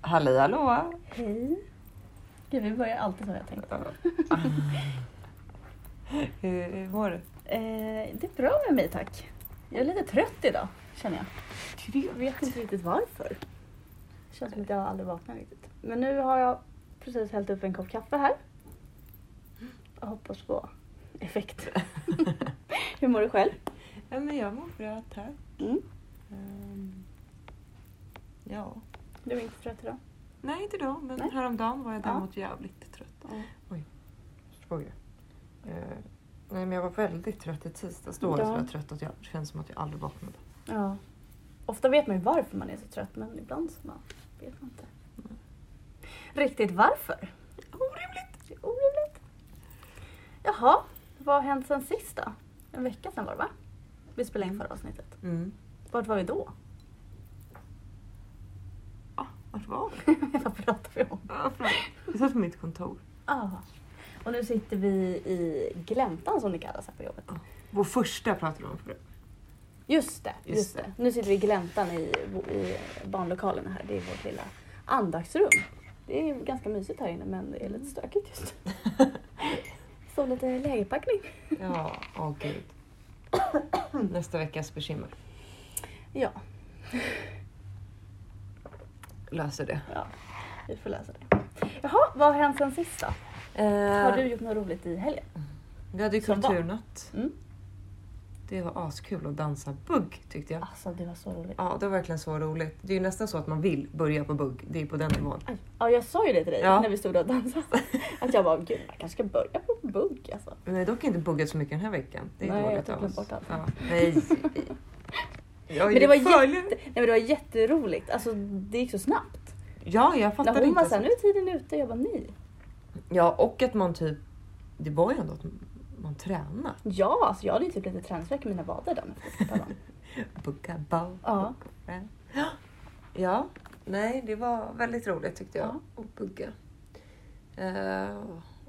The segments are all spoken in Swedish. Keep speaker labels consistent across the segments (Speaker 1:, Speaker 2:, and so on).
Speaker 1: Halli hallå!
Speaker 2: Hej. Gud, vi börjar alltid som jag tänkt.
Speaker 1: hur, hur mår du?
Speaker 2: Eh, det är bra med mig tack. Jag är lite trött idag känner jag. Jag vet inte riktigt varför. Det känns som att jag aldrig vaknar riktigt. Men nu har jag precis hällt upp en kopp kaffe här. Jag hoppas på effekt. Hur mår du själv?
Speaker 1: Ja, men jag mår bra, tack.
Speaker 2: Mm.
Speaker 1: Ehm, ja.
Speaker 2: Du är inte trött idag?
Speaker 1: Nej, inte idag, men
Speaker 2: Nej.
Speaker 1: häromdagen var jag
Speaker 2: Ja.
Speaker 1: däremot jävligt trött.
Speaker 2: Ja.
Speaker 1: Oj. Eh, nej, men jag var väldigt trött i tisdags. Då var jag
Speaker 2: Ja.
Speaker 1: så trött att jag det känns som att jag aldrig vaknade.
Speaker 2: ja. Ofta vet man ju varför man är så trött men ibland så man vet man inte. Riktigt varför?
Speaker 1: Orimligt!
Speaker 2: Det är orimligt. Jaha, vad har hänt sen sist då? En vecka sedan var det va? Vi spelade in förra avsnittet.
Speaker 1: Mm.
Speaker 2: Vart var vi då?
Speaker 1: Ah, vart var vi?
Speaker 2: vad pratar vi om?
Speaker 1: Vi satt på mitt kontor.
Speaker 2: Ah. Och nu sitter vi i gläntan som det kallas här på jobbet.
Speaker 1: Vår första pratade vi om förut.
Speaker 2: Just det, just,
Speaker 1: Just
Speaker 2: det. Nu sitter vi i gläntan i, i barnlokalerna här. Det är vårt lilla andaktsrum. Det är ganska mysigt här inne men det är lite stökigt just. Så lite lägerpackning.
Speaker 1: Ja, åh gud. Nästa veckas bekymmer.
Speaker 2: Ja,
Speaker 1: Löser det.
Speaker 2: ja, vi får läsa det. Jaha, vad har hänt sen sist då? Har du
Speaker 1: Eh,
Speaker 2: gjort något roligt i helgen?
Speaker 1: vi hade ju kulturnatt.
Speaker 2: Mm.
Speaker 1: Det var askul att dansa bugg tyckte jag.
Speaker 2: Alltså det var så roligt.
Speaker 1: Ja, det var verkligen så roligt. Det är ju nästan så att man vill börja på bugg. Det är på den nivån.
Speaker 2: Aj. Ja, jag sa ju det till dig
Speaker 1: Ja.
Speaker 2: när vi stod och dansade. Att jag bara, gud jag kanske ska börja på bugg alltså.
Speaker 1: Men jag har dock inte buggat så mycket den här veckan. Det är
Speaker 2: Nej, jag
Speaker 1: dåligt
Speaker 2: har
Speaker 1: av
Speaker 2: glömt
Speaker 1: oss.
Speaker 2: bort allt.
Speaker 1: Ja, nej.
Speaker 2: Men det var, jätte, nej, men det var jätteroligt. Alltså det gick så snabbt.
Speaker 1: Ja, jag fattar
Speaker 2: När hon
Speaker 1: inte.
Speaker 2: var såhär, nu är tiden ute. Jag bara, nej.
Speaker 1: Ja, och att man typ... Det var ju ändå att man tränar.
Speaker 2: Ja, alltså jag hade ju typ lite träningsvärk i mina vader dagen.
Speaker 1: Bugga, bau,
Speaker 2: Ja.
Speaker 1: Ja, nej det var väldigt roligt tyckte jag.
Speaker 2: Ja.
Speaker 1: Att bugga. Eh,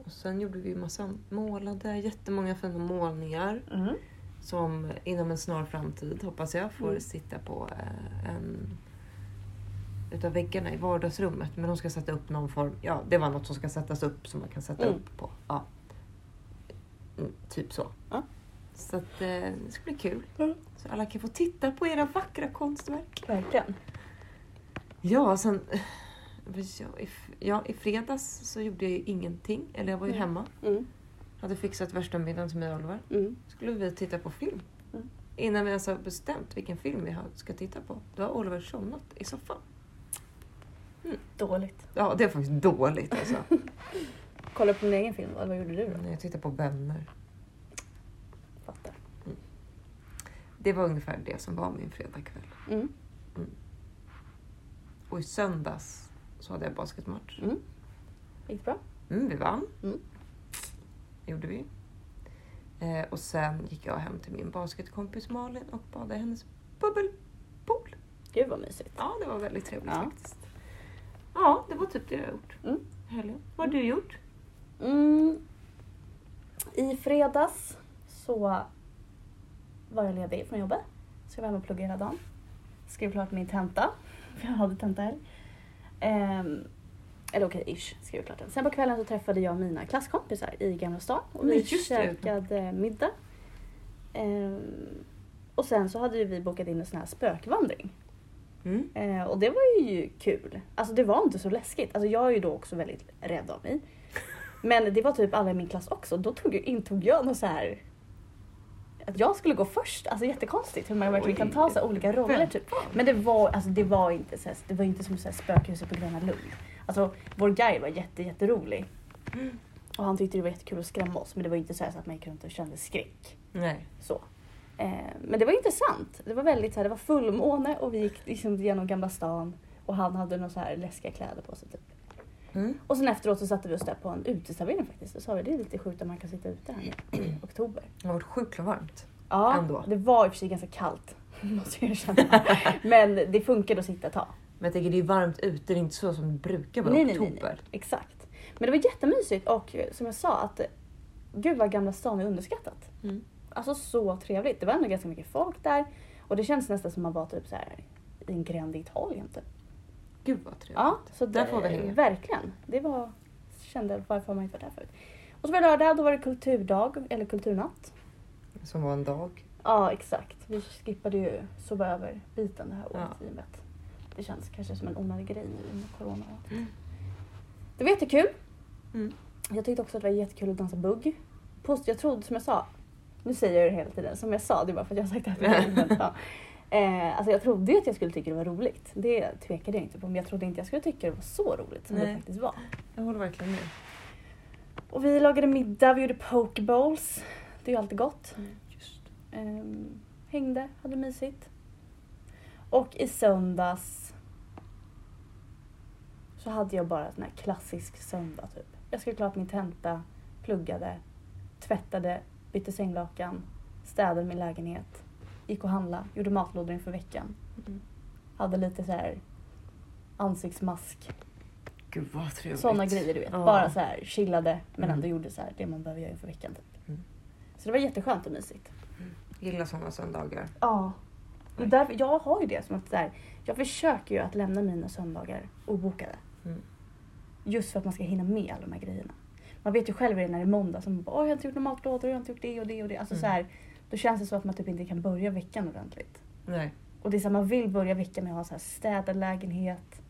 Speaker 1: och sen gjorde vi massa målade, jättemånga fina målningar.
Speaker 2: Mm.
Speaker 1: Som inom en snar framtid hoppas jag får
Speaker 2: Mm.
Speaker 1: sitta på eh, en utav väggarna i vardagsrummet. Men de ska sätta upp någon form, ja det var något som ska sättas upp som man kan sätta
Speaker 2: Mm.
Speaker 1: upp på. Ja. Mm, typ så.
Speaker 2: Ja.
Speaker 1: Så att, eh, det ska bli kul. Så alla kan få titta på era vackra konstverk.
Speaker 2: Verkligen.
Speaker 1: Ja, sen... Ja, i, ja, I fredags så gjorde jag ju ingenting. Eller jag var ju
Speaker 2: Mm.
Speaker 1: hemma.
Speaker 2: Mm.
Speaker 1: Hade fixat värsta middagen till mig och Oliver.
Speaker 2: Mm.
Speaker 1: skulle vi titta på film.
Speaker 2: Mm.
Speaker 1: Innan vi ens har bestämt vilken film vi ska titta på. Då har Oliver somnat i soffan.
Speaker 2: Dåligt.
Speaker 1: Ja, det är faktiskt dåligt alltså.
Speaker 2: Kolla på din egen film eller vad gjorde du då?
Speaker 1: När jag tittar på Vänner.
Speaker 2: Fattar.
Speaker 1: Det var ungefär det som var min fredagkväll.
Speaker 2: Mm.
Speaker 1: Och i söndags så hade jag basketmatch.
Speaker 2: Mm. Gick bra?
Speaker 1: Mm, vi vann.
Speaker 2: Mm.
Speaker 1: gjorde vi. Eh, och sen gick jag hem till min basketkompis Malin och badade i hennes bubbelpool.
Speaker 2: Gud vad mysigt.
Speaker 1: Ja, det var väldigt trevligt
Speaker 2: Ja.
Speaker 1: faktiskt. Ja, det var typ det jag gjort.
Speaker 2: Mm.
Speaker 1: Helgen. Vad har du gjort?
Speaker 2: Mm. I fredags så var jag ledig från jobbet. Så jag var hemma och pluggade hela dagen. Skrev klart min tenta. För jag hade tenta här. Ehm, eller okej, ish. Skrev klart den. Sen på kvällen så träffade jag mina klasskompisar i Gamla stan. Och vi
Speaker 1: just det.
Speaker 2: käkade middag. Ehm, och sen så hade vi bokat in en sån här spökvandring.
Speaker 1: Mm.
Speaker 2: Eh, och det var ju kul. Alltså det var inte så läskigt. Alltså jag är ju då också väldigt rädd av mig. Men det var typ alla i min klass också. Då tog jag, intog jag något så här att jag skulle gå först. Alltså jättekonstigt hur man verkligen kan ta så olika roller. Typ. Men det var, alltså, det var inte så här, det var inte som så här spökhuset på Gröna Lund. Alltså vår guide var jätte, jätterolig. Och han tyckte det var jättekul att skrämma oss. Men det var inte så, så att man gick runt och kände skräck.
Speaker 1: Nej.
Speaker 2: Så. Eh, men det var intressant. Det var väldigt så här, det var fullmåne och vi gick liksom genom Gamla stan och han hade några så här läskiga kläder på sig. Typ.
Speaker 1: Mm.
Speaker 2: Och sen efteråt så satte vi oss där på en uteservering faktiskt. Och sa vi det är lite sjukt att man kan sitta ute här nu i oktober.
Speaker 1: Det har varit sjukt varmt.
Speaker 2: Ja,
Speaker 1: Ändå.
Speaker 2: det var i och för sig ganska kallt. Måste jag erkänna. Men det funkade att sitta ett tag.
Speaker 1: Men jag tänker det är varmt ute, det är inte så som det brukar vara i
Speaker 2: Nej, nej, nej,
Speaker 1: oktober.
Speaker 2: nej. Exakt. Men det var jättemysigt och som jag sa att gud vad Gamla stan är underskattat.
Speaker 1: Mm.
Speaker 2: Alltså så trevligt. Det var ändå ganska mycket folk där. Och det känns nästan som man var typ så här i en gränd i Italien typ.
Speaker 1: Gud vad trevligt.
Speaker 2: Ja, så
Speaker 1: Där
Speaker 2: det-
Speaker 1: får vi hänga.
Speaker 2: Verkligen. Det var, kände varför man inte varit där förut. Och så var det lördag, då var det kulturdag eller kulturnatt.
Speaker 1: Som var en dag.
Speaker 2: Ja, exakt. Vi skippade ju sova över biten det här året
Speaker 1: Ja.
Speaker 2: i och med att det känns kanske som en onödig grej nu med corona.
Speaker 1: Mm.
Speaker 2: Det var jättekul.
Speaker 1: Mm.
Speaker 2: Jag tyckte också att det var jättekul att dansa bugg. Post, jag trodde som jag sa, nu säger jag det hela tiden, som jag sa, det är bara för att jag har sagt det här eh, Alltså jag trodde ju att jag skulle tycka det var roligt. Det tvekade jag inte på, men jag trodde inte jag skulle tycka det var så roligt som det
Speaker 1: Nej.
Speaker 2: faktiskt var.
Speaker 1: Jag håller verkligen med.
Speaker 2: Och vi lagade middag, vi gjorde pokeballs. Det är ju alltid gott.
Speaker 1: Just.
Speaker 2: Ehm, hängde, hade mysigt. Och i söndags så hade jag bara en sån här klassisk söndag typ. Jag skulle klart min tenta, pluggade, tvättade, bytte sänglakan, städade min lägenhet, gick och handlade, gjorde matlådor inför veckan.
Speaker 1: Mm.
Speaker 2: Hade lite så här ansiktsmask,
Speaker 1: Gud vad trevligt.
Speaker 2: sådana grejer du vet.
Speaker 1: Ja.
Speaker 2: Bara så här chillade men
Speaker 1: Mm.
Speaker 2: ändå gjorde så här det man behöver göra inför veckan typ.
Speaker 1: Mm.
Speaker 2: Så det var jätteskönt och mysigt.
Speaker 1: Gillar sådana söndagar.
Speaker 2: Ja. Det är därför, jag har ju det som att så här, jag försöker ju att lämna mina söndagar obokade.
Speaker 1: Mm.
Speaker 2: Just för att man ska hinna med alla de här grejerna. Man vet ju själv det är när det är måndag som bara, jag har inte gjort några matlådor, jag har inte gjort det och det och det. Alltså
Speaker 1: Mm.
Speaker 2: så här, då känns det så att man typ inte kan börja veckan ordentligt.
Speaker 1: Nej.
Speaker 2: Och det är så här, man vill börja veckan med att ha så här städad lägenhet.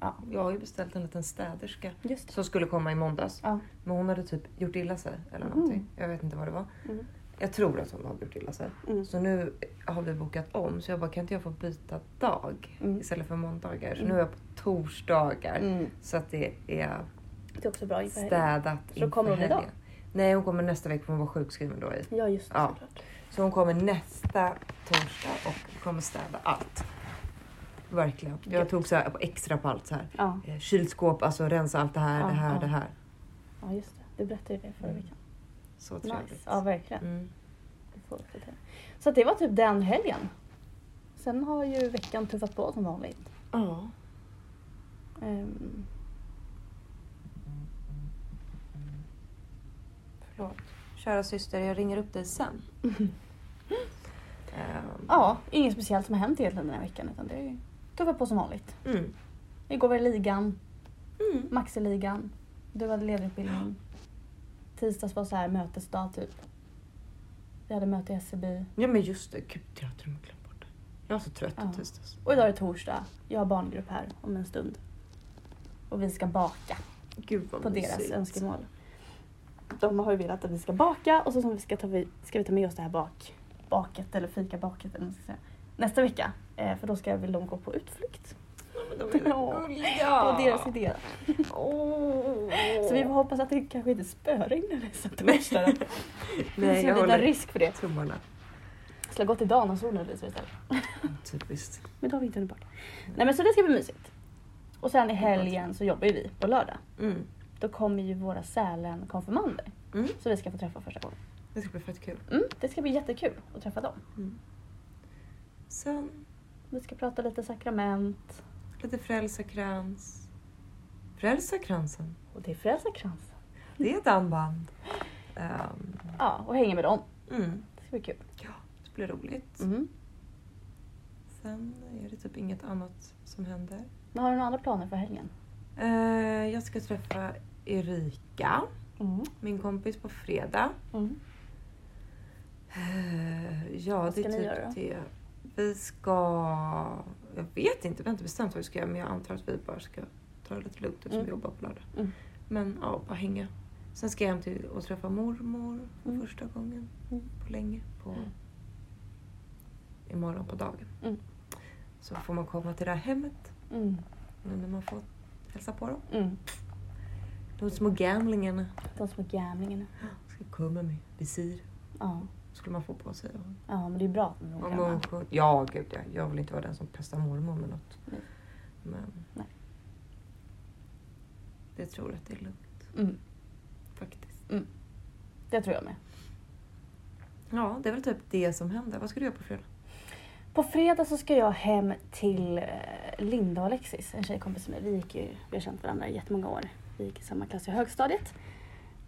Speaker 2: Ja,
Speaker 1: Jag har ju beställt en liten städerska som skulle komma i måndags.
Speaker 2: Ja.
Speaker 1: Men hon hade typ gjort illa sig eller
Speaker 2: Mhm.
Speaker 1: någonting. Jag vet inte vad det var.
Speaker 2: Mm.
Speaker 1: Jag tror att hon hade gjort illa sig.
Speaker 2: Mm.
Speaker 1: Så nu har vi bokat om. Så jag bara, kan inte jag få byta dag
Speaker 2: Mm.
Speaker 1: istället för måndagar? Så
Speaker 2: Mm.
Speaker 1: nu är jag på torsdagar.
Speaker 2: Mm.
Speaker 1: Så att det är
Speaker 2: Det är också bra inför
Speaker 1: städat
Speaker 2: Så kommer hon idag?
Speaker 1: Nej, hon kommer nästa vecka för hon var sjukskriven då i.
Speaker 2: Ja, just det.
Speaker 1: Ja. Så hon kommer nästa torsdag och kommer städa allt. Verkligen. Jag
Speaker 2: Gött.
Speaker 1: tog så här extra på allt så här.
Speaker 2: Ja.
Speaker 1: Eh, Kylskåp, alltså rensa allt det här,
Speaker 2: Ja,
Speaker 1: det här,
Speaker 2: ja.
Speaker 1: det här.
Speaker 2: ja, just det. Du berättade ju det förra
Speaker 1: Mm.
Speaker 2: veckan.
Speaker 1: Så
Speaker 2: Nice.
Speaker 1: trevligt.
Speaker 2: Ja, verkligen.
Speaker 1: Mm.
Speaker 2: Så det var typ den helgen. Sen har ju veckan tuffat på som vanligt.
Speaker 1: Ja.
Speaker 2: Ehm,
Speaker 1: Förlåt. Kära syster, jag ringer upp dig sen. Ehm,
Speaker 2: ja, inget speciellt som har hänt egentligen den här veckan utan det är tuffat på som vanligt.
Speaker 1: Mm.
Speaker 2: Igår var det ligan,
Speaker 1: Mm.
Speaker 2: Maxiligan. Du hade ledarutbildning. Tisdags var så här mötesdag typ. Vi hade möte i SCB.
Speaker 1: Ja men just det, gud jag har till och med glömt bort det. Jag var så trött
Speaker 2: Ja.
Speaker 1: i tisdags.
Speaker 2: Och idag är det torsdag. Jag har barngrupp här om en stund. Och vi ska baka
Speaker 1: Gud vad
Speaker 2: på deras
Speaker 1: mysigt.
Speaker 2: önskemål. De har ju velat att vi ska baka och så som vi ska, ta, ska vi ta med oss det här bak, baket eller fikabaket eller vad man ska säga. Nästa vecka. Eh, för då ska vill de gå på utflykt.
Speaker 1: De är
Speaker 2: Ja.
Speaker 1: gulliga.
Speaker 2: På deras idé.
Speaker 1: Åh.
Speaker 2: Så vi får hoppas att det kanske inte spöregnar nästa torsdag.
Speaker 1: Nej, jag håller
Speaker 2: risk för det.
Speaker 1: tummarna.
Speaker 2: Skulle gått idag när solen lyser istället.
Speaker 1: Typiskt.
Speaker 2: Men då har vi inte baka. Nej men så det ska bli mysigt. Och sen i helgen så jobbar ju vi på lördag.
Speaker 1: Mm.
Speaker 2: Då kommer ju våra Sälen-konfirmander.
Speaker 1: Mm.
Speaker 2: Så vi ska få träffa första gången.
Speaker 1: Det ska bli fett kul.
Speaker 2: Mm, det ska bli jättekul att träffa dem.
Speaker 1: Mm. Sen
Speaker 2: Vi ska prata lite sakrament.
Speaker 1: Lite frälsarkrans. Frälsarkransen.
Speaker 2: Och det är Frälsarkransen.
Speaker 1: Det är ett armband. Ehm,
Speaker 2: Ja, och hänga med dem.
Speaker 1: mm.
Speaker 2: Det ska bli kul.
Speaker 1: Ja, det blir roligt.
Speaker 2: Mm.
Speaker 1: Sen är det typ inget annat som händer.
Speaker 2: Men har du några andra planer för helgen?
Speaker 1: Eh, jag ska träffa Erika,
Speaker 2: Mm.
Speaker 1: min kompis, på fredag.
Speaker 2: Mm.
Speaker 1: Eh, ja,
Speaker 2: Vad
Speaker 1: det
Speaker 2: ska
Speaker 1: är
Speaker 2: ni
Speaker 1: typ
Speaker 2: göra då?
Speaker 1: det. Vi ska... Jag vet inte, vi har inte bestämt vad vi ska göra men jag antar att vi bara ska ta det lite lugnt eftersom
Speaker 2: Mm.
Speaker 1: vi jobbar på lördag.
Speaker 2: Mm.
Speaker 1: Men ja, bara hänga. Sen ska jag hem till och träffa mormor för
Speaker 2: Mm.
Speaker 1: första gången
Speaker 2: Mm.
Speaker 1: på länge. På,
Speaker 2: Mm.
Speaker 1: Imorgon på dagen.
Speaker 2: Mm.
Speaker 1: Så får man komma till det här hemmet
Speaker 2: Mm.
Speaker 1: nu när man får hälsa på dem. De små gamlingarna
Speaker 2: De små gamlingarna.
Speaker 1: ska komma med visir.
Speaker 2: Ja.
Speaker 1: Skulle man få på sig.
Speaker 2: ja, men det är bra
Speaker 1: Och
Speaker 2: de gamla.
Speaker 1: munskydd. Ja, gud ja. Jag vill inte vara den som pestar mormor med något.
Speaker 2: Nej.
Speaker 1: Men
Speaker 2: Nej.
Speaker 1: det tror jag att det är lugnt
Speaker 2: Mm.
Speaker 1: faktiskt.
Speaker 2: Det tror jag med.
Speaker 1: Ja, det är väl typ det som händer. Vad ska du göra på fredag?
Speaker 2: På fredag så ska jag hem till eh, Linda och Alexis, en tjejkompis med. Vi, gick ju, vi har känt varandra i jättemånga år. Vi gick i samma klass i högstadiet.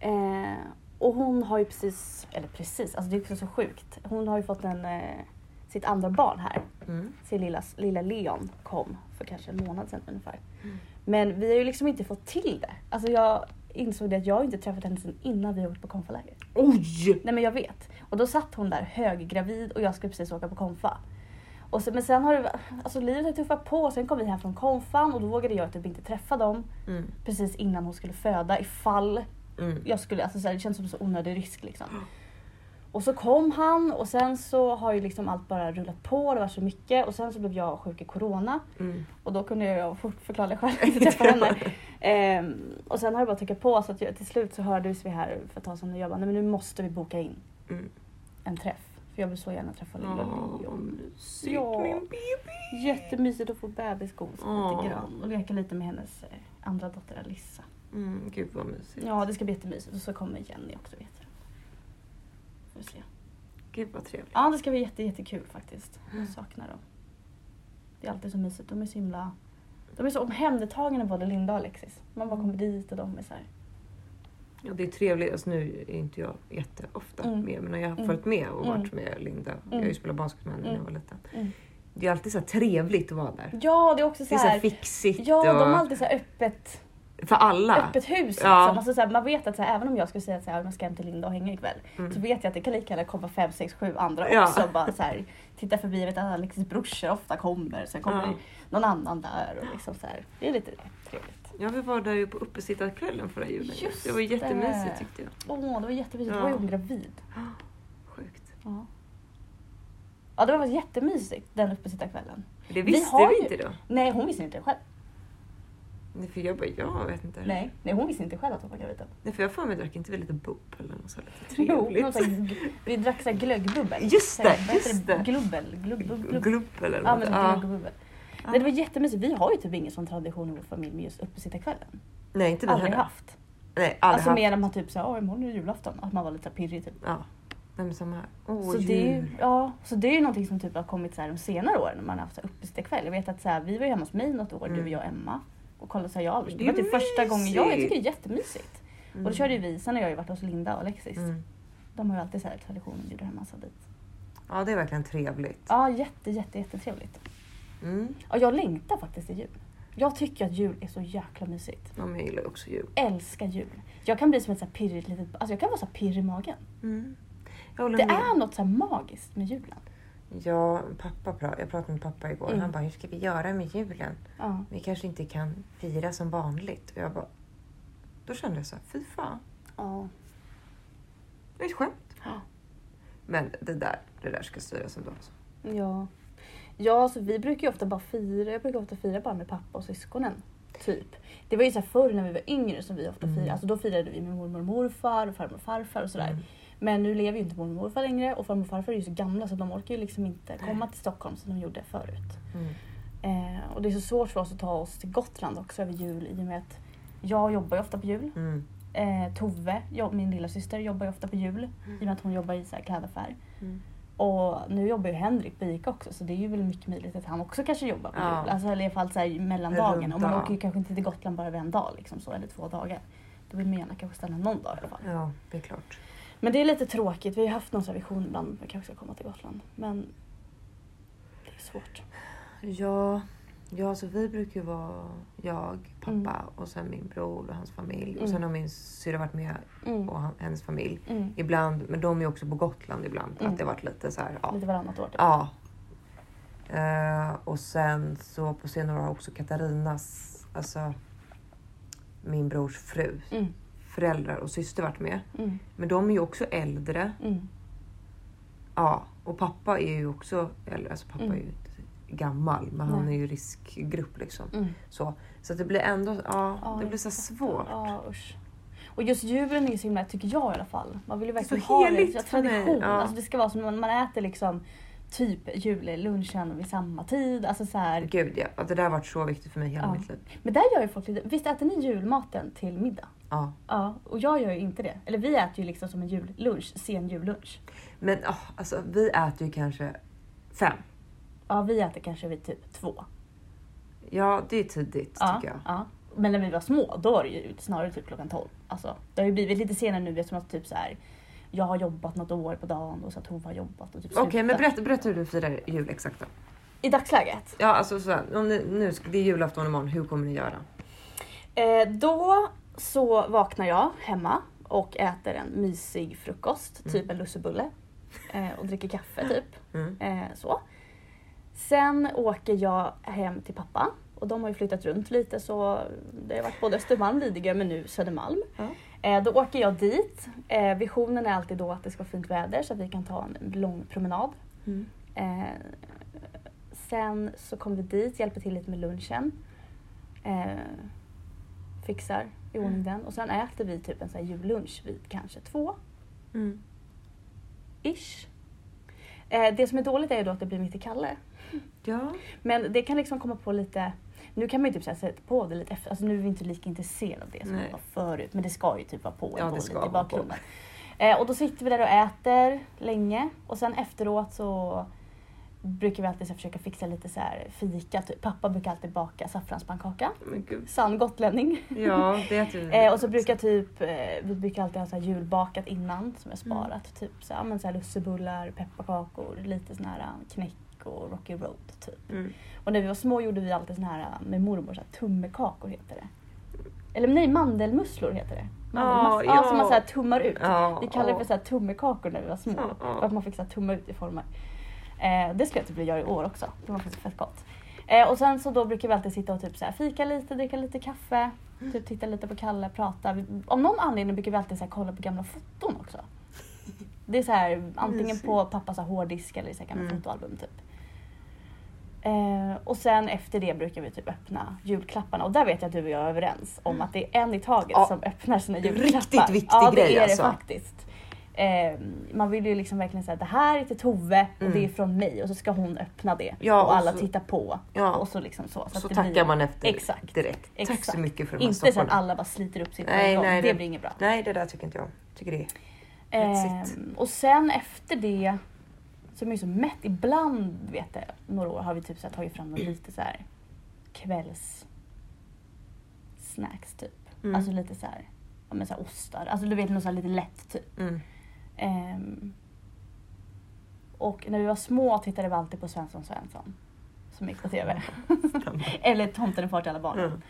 Speaker 2: Eh, och hon har ju precis, eller precis, alltså det är också så sjukt. Hon har ju fått en, eh, sitt andra barn här.
Speaker 1: Mm.
Speaker 2: Sin lilla, lilla Leon kom för kanske en månad sedan ungefär.
Speaker 1: Mm.
Speaker 2: Men vi har ju liksom inte fått till det. Alltså jag insåg det att jag inte träffat henne sedan innan vi åkte på konfaläger.
Speaker 1: Oj!
Speaker 2: Nej men jag vet. Och då satt hon där höggravid och jag skulle precis åka på konfa. Och så, men sen har det, alltså livet har tuffat på. Sen kom vi hem från konfan och då vågade jag typ inte träffa dem
Speaker 1: Mm.
Speaker 2: precis innan hon skulle föda ifall
Speaker 1: Mm.
Speaker 2: jag skulle, alltså så här, det känns som en så onödig risk liksom. Och så kom han och sen så har ju liksom allt bara rullat på, det var så mycket och sen så blev jag sjuk i corona
Speaker 1: Mm.
Speaker 2: och då kunde jag fort förklara själv inte träffa henne. Ehm, och sen har det bara tickat på så att jag, till slut så hördes vi här för ett tag sedan och jag bara, nej men nu måste vi boka in
Speaker 1: Mm.
Speaker 2: en träff. För jag vill så gärna träffa lilla Leon.
Speaker 1: mysigt
Speaker 2: Ja.
Speaker 1: min baby.
Speaker 2: Jättemysigt att få bebisgos
Speaker 1: Åh.
Speaker 2: lite grann och leka lite med hennes eh, andra dotter Alissa.
Speaker 1: Mm, gud vad mysigt.
Speaker 2: Ja det ska bli jättemysigt och så kommer Jenny också vet jag. Får vi se.
Speaker 1: Gud vad trevligt.
Speaker 2: Ja det ska bli jätte, jättekul faktiskt.
Speaker 1: Mm.
Speaker 2: Jag saknar dem. Det är alltid så mysigt. De är så himla... De är så omhändertagna både Linda och Alexis. Man bara kommer dit och de är så här.
Speaker 1: Ja, det är trevligt. Alltså, nu är inte jag jätteofta
Speaker 2: Mm.
Speaker 1: med, men när jag har
Speaker 2: Mm.
Speaker 1: följt med och varit
Speaker 2: Mm.
Speaker 1: med Linda. Jag
Speaker 2: Mm.
Speaker 1: har ju spelat basket med henne när jag
Speaker 2: Mm.
Speaker 1: var liten.
Speaker 2: Mm.
Speaker 1: Det är alltid så här trevligt att vara där.
Speaker 2: Ja det är också
Speaker 1: Det
Speaker 2: så
Speaker 1: är så här
Speaker 2: här.
Speaker 1: fixigt
Speaker 2: Ja
Speaker 1: och
Speaker 2: de har alltid så här öppet,
Speaker 1: för alla.
Speaker 2: öppet hus. Liksom.
Speaker 1: Ja.
Speaker 2: Alltså, så här, man vet att så här, även om jag skulle säga att så här, jag ska hem till Linda och hänga ikväll.
Speaker 1: Mm.
Speaker 2: Så vet jag att det kan lika gärna komma fem, sex, sju andra
Speaker 1: Ja.
Speaker 2: också. Bara så här, titta förbi, jag vet att Alexis brorsor ofta kommer. Sen kommer
Speaker 1: Ja.
Speaker 2: någon annan där. Och liksom så här. Det är lite trevligt.
Speaker 1: Ja, vi var där ju på uppesittarkvällen förra julen.
Speaker 2: Just
Speaker 1: det var jättemysigt tyckte jag.
Speaker 2: Åh, det var jättemysigt. Då
Speaker 1: Ja.
Speaker 2: var ju hon gravid.
Speaker 1: Sjukt.
Speaker 2: Ja. ja, det var jättemysigt den uppesittarkvällen.
Speaker 1: Det
Speaker 2: Vi
Speaker 1: visste vi
Speaker 2: ju-
Speaker 1: inte då.
Speaker 2: Nej, hon visste inte det själv.
Speaker 1: Nej, för jag bara, jag vet inte.
Speaker 2: Nej, nej hon visste inte själv att hon var gravid.
Speaker 1: Nej, för jag för mig drack inte vi lite bubbel eller något så lite
Speaker 2: Jo,
Speaker 1: trevligt.
Speaker 2: g- vi drack så här glöggbubbel.
Speaker 1: Just det, just.
Speaker 2: Glubbel. Glubb, glubb, glubb.
Speaker 1: Glubbel eller
Speaker 2: Ja, men
Speaker 1: Ja.
Speaker 2: glöggbubbel. Nej, det var jättemysigt. Vi har ju typ ingen sån tradition i vår familj med just uppesittarkvällen.
Speaker 1: Nej, inte vi
Speaker 2: Aldrig
Speaker 1: heller.
Speaker 2: haft.
Speaker 1: Nej, aldrig
Speaker 2: Alltså
Speaker 1: haft.
Speaker 2: mer när man typ såhär, åh imorgon är det julafton. Att man var lite pirrig typ.
Speaker 1: Ja. Nej, men samma här. Åh,
Speaker 2: så, det är, ju- ja, så det är ju någonting som typ har kommit så här de senare åren när man har haft uppesittarkväll. Jag vet att så här, vi var ju hemma hos mig något år,
Speaker 1: Mm.
Speaker 2: du och jag och Emma. Och kollade så här, jag,
Speaker 1: Det
Speaker 2: det
Speaker 1: är
Speaker 2: var typ första gången, ja jag tycker det är jättemysigt. Och då körde ju vi, sen har jag ju varit hos Linda och Alexis.
Speaker 1: Mm.
Speaker 2: De har ju alltid så här tradition att bjuda hem massa dit.
Speaker 1: Ja, det är verkligen trevligt.
Speaker 2: Ja, jätte, jätte, jättetrevligt.
Speaker 1: Mm.
Speaker 2: Ja, jag längtar faktiskt till jul. Jag tycker att jul är så jäkla mysigt.
Speaker 1: Ja, men jag gillar också jul.
Speaker 2: Älskar jul. Jag kan bli som ett så här pirrigt litet, alltså jag kan vara så här i magen.
Speaker 1: Mm.
Speaker 2: Det
Speaker 1: med.
Speaker 2: är något så här magiskt med julen.
Speaker 1: Ja, pappa pra- jag pratade med pappa igår.
Speaker 2: Mm.
Speaker 1: Han bara, hur ska vi göra med julen?
Speaker 2: Ja.
Speaker 1: Vi kanske inte kan fira som vanligt. Och jag bara, då kände jag så här, fy fan.
Speaker 2: Ja.
Speaker 1: Det är ett skämt.
Speaker 2: Ja.
Speaker 1: Men det där, det där ska styras ändå. Alltså.
Speaker 2: Ja. Ja, alltså vi brukar ju ofta bara fira, jag brukar ofta fira bara med pappa och syskonen. Typ. Det var ju så här förr när vi var yngre som vi ofta
Speaker 1: Mm.
Speaker 2: firade. Alltså då firade vi med mormor och morfar och farmor och farfar och sådär.
Speaker 1: Mm.
Speaker 2: Men nu lever ju inte mormor och morfar längre och farmor och farfar är ju så gamla så de orkar ju liksom inte komma till Stockholm som de gjorde förut.
Speaker 1: Mm.
Speaker 2: Eh, och det är så svårt för oss att ta oss till Gotland också över jul i och med att jag jobbar ju ofta på jul.
Speaker 1: Mm.
Speaker 2: Eh, Tove, jag, min lilla syster jobbar ju ofta på jul i och med att hon jobbar i så här klädaffär.
Speaker 1: Mm.
Speaker 2: Och nu jobbar ju Henrik på ICA också så det är ju väl mycket möjligt att han också kanske jobbar på
Speaker 1: Ja.
Speaker 2: jul. Alltså eller i alla fall så här mellandagen.
Speaker 1: Runt
Speaker 2: Och man åker ju kanske inte till Gotland bara över en dag liksom så, eller två dagar. Då vill man gärna kanske stanna någon dag i alla fall.
Speaker 1: Ja, det är klart.
Speaker 2: Men det är lite tråkigt. Vi har haft någon sån vision ibland vi kanske ska komma till Gotland. Men det är svårt.
Speaker 1: Ja, ja så vi brukar ju vara jag, pappa
Speaker 2: Mm.
Speaker 1: och sen min bror och hans familj. Och
Speaker 2: Mm.
Speaker 1: sen har min syrra varit med
Speaker 2: Mm.
Speaker 1: och hennes familj.
Speaker 2: Mm.
Speaker 1: Ibland, men de är också på Gotland ibland.
Speaker 2: Mm.
Speaker 1: Att det har varit lite så här, ja.
Speaker 2: Lite varannat år. Typ.
Speaker 1: Ja. Eh, och sen så på senare år har också Katarinas, alltså min brors fru,
Speaker 2: Mm.
Speaker 1: Föräldrar och syster varit med.
Speaker 2: Mm.
Speaker 1: Men de är ju också äldre.
Speaker 2: Mm.
Speaker 1: Ja, och pappa är ju också äldre. Alltså pappa
Speaker 2: Mm.
Speaker 1: är ju inte gammal, men han
Speaker 2: Nej.
Speaker 1: är ju riskgrupp liksom.
Speaker 2: Mm.
Speaker 1: Så, så det blir ändå, ja,
Speaker 2: Ja,
Speaker 1: det blir så svårt.
Speaker 2: Usch. Och just julen är ju så himla, tycker jag i alla fall. Man vill ju
Speaker 1: så
Speaker 2: verkligen ha det. Så tradition.
Speaker 1: ja.
Speaker 2: Alltså det ska vara som när man äter liksom typ jullunchen vid samma tid. Alltså så här.
Speaker 1: Gud ja, det där har varit så viktigt för mig hela
Speaker 2: Ja.
Speaker 1: mitt liv.
Speaker 2: Men där gör ju folk lite, visst äter ni julmaten till middag?
Speaker 1: Ja.
Speaker 2: Ja, och jag gör ju inte det. Eller vi äter ju liksom som en jullunch, sen jullunch.
Speaker 1: Men oh, alltså, vi äter ju kanske fem.
Speaker 2: Ja, vi äter kanske vid typ två.
Speaker 1: Ja, det är tidigt
Speaker 2: Ja,
Speaker 1: tycker jag.
Speaker 2: ja. Men när vi var små, då var det ju snarare typ klockan 12. Alltså, det har ju blivit lite senare nu eftersom att typ så här, jag har jobbat något år på dagen och så att hon har jobbat och typ
Speaker 1: Okej, men
Speaker 2: slutat.
Speaker 1: berätta, berätta hur du firar jul exakt då.
Speaker 2: I dagsläget?
Speaker 1: Ja, alltså så här, om det, nu det är julafton imorgon, hur kommer ni göra?
Speaker 2: Eh, då så vaknar jag hemma och äter en mysig frukost,
Speaker 1: Mm.
Speaker 2: typ en lussebulle. Eh, och dricker kaffe typ.
Speaker 1: Mm.
Speaker 2: Eh, så. Sen åker jag hem till pappa och de har ju flyttat runt lite så det har varit både Östermalm, Lidingö men nu Södermalm.
Speaker 1: Ja.
Speaker 2: Eh, då åker jag dit. Eh, visionen är alltid då att det ska vara fint väder så att vi kan ta en lång promenad.
Speaker 1: Mm.
Speaker 2: Eh, sen så kommer vi dit, hjälper till lite med lunchen. Eh, fixar i ordning den och sen äter vi typ en sån här jullunch vid kanske två
Speaker 1: Mm.
Speaker 2: ish. Eh, det som är dåligt är ju då att det blir mitt i Kalle.
Speaker 1: Ja.
Speaker 2: Men det kan liksom komma på lite, nu kan man ju typ sätta på det lite efter, alltså nu är vi inte lika intresserade av det som
Speaker 1: Nej.
Speaker 2: vi var förut. Men det ska ju typ vara på,
Speaker 1: Ja, det
Speaker 2: lite i bakgrunden. Eh, och då sitter vi där och äter länge och sen efteråt så brukar vi alltid så försöka fixa lite så här fika. Typ. Pappa brukar alltid baka saffranspannkaka.
Speaker 1: Gud.
Speaker 2: Sann gotlänning.
Speaker 1: Ja, det äter vi.
Speaker 2: Eh, och så brukar typ, eh, vi brukar alltid ha så här julbakat innan som är sparat. Typ så här, men så här lussebullar, pepparkakor, lite sån här eh, knäck och Rocky Road typ.
Speaker 1: Mm.
Speaker 2: Och när vi var små gjorde vi alltid sån här med mormor, så här, tummekakor heter det. Eller nej, mandelmusslor heter det.
Speaker 1: Ah,
Speaker 2: ja,
Speaker 1: ja.
Speaker 2: som man så här tummar ut.
Speaker 1: Ja,
Speaker 2: Vi kallade det för så här tummekakor när vi var små.
Speaker 1: Ja, ja.
Speaker 2: För att man fick så här tumma ut i former. Eh, det skulle jag typ vilja göra i år också. Det var faktiskt fett gott. Eh, och sen så då brukar vi alltid sitta och typ så här fika lite, dricka lite kaffe. Typ titta lite på Kalle, prata. Vi, av någon anledning brukar vi alltid så här kolla på gamla foton också. Det är så här antingen på pappas hårddisk eller i så här gamla
Speaker 1: Mm.
Speaker 2: fotoalbum typ. Eh, och sen efter det brukar vi typ öppna julklapparna och där vet jag att du och jag är överens om att det är en i taget
Speaker 1: Ja.
Speaker 2: som öppnar sina
Speaker 1: Riktigt
Speaker 2: julklappar.
Speaker 1: viktig
Speaker 2: ja, det
Speaker 1: grej,
Speaker 2: är
Speaker 1: alltså.
Speaker 2: det faktiskt. Eh, man vill ju liksom verkligen säga att det här är till Tove och
Speaker 1: Mm.
Speaker 2: det är från mig och så ska hon öppna det
Speaker 1: Ja,
Speaker 2: och
Speaker 1: och
Speaker 2: alla
Speaker 1: så-
Speaker 2: tittar på.
Speaker 1: Ja.
Speaker 2: Och så liksom så. så,
Speaker 1: Så tackar
Speaker 2: blir...
Speaker 1: man efter
Speaker 2: Exakt.
Speaker 1: direkt. Tack
Speaker 2: Exakt.
Speaker 1: så mycket för de här
Speaker 2: Inte så att alla bara sliter upp sitt på
Speaker 1: Nej, nej,
Speaker 2: det
Speaker 1: det-
Speaker 2: blir inget bra.
Speaker 1: Nej, det där tycker inte jag. Tycker det är.
Speaker 2: Ehm, och sen efter det, så är man ju så mätt. Ibland, vet jag, några år har vi typ så här tagit fram något lite så här kvälls snacks typ.
Speaker 1: Mm.
Speaker 2: Alltså lite så här, ja men så här ostar. Alltså du vet något så här lite lätt typ.
Speaker 1: Mm.
Speaker 2: Ehm, och när vi var små tittade vi alltid på Svensson Svensson. Som gick på TV. Eller Tomten är far till alla barnen.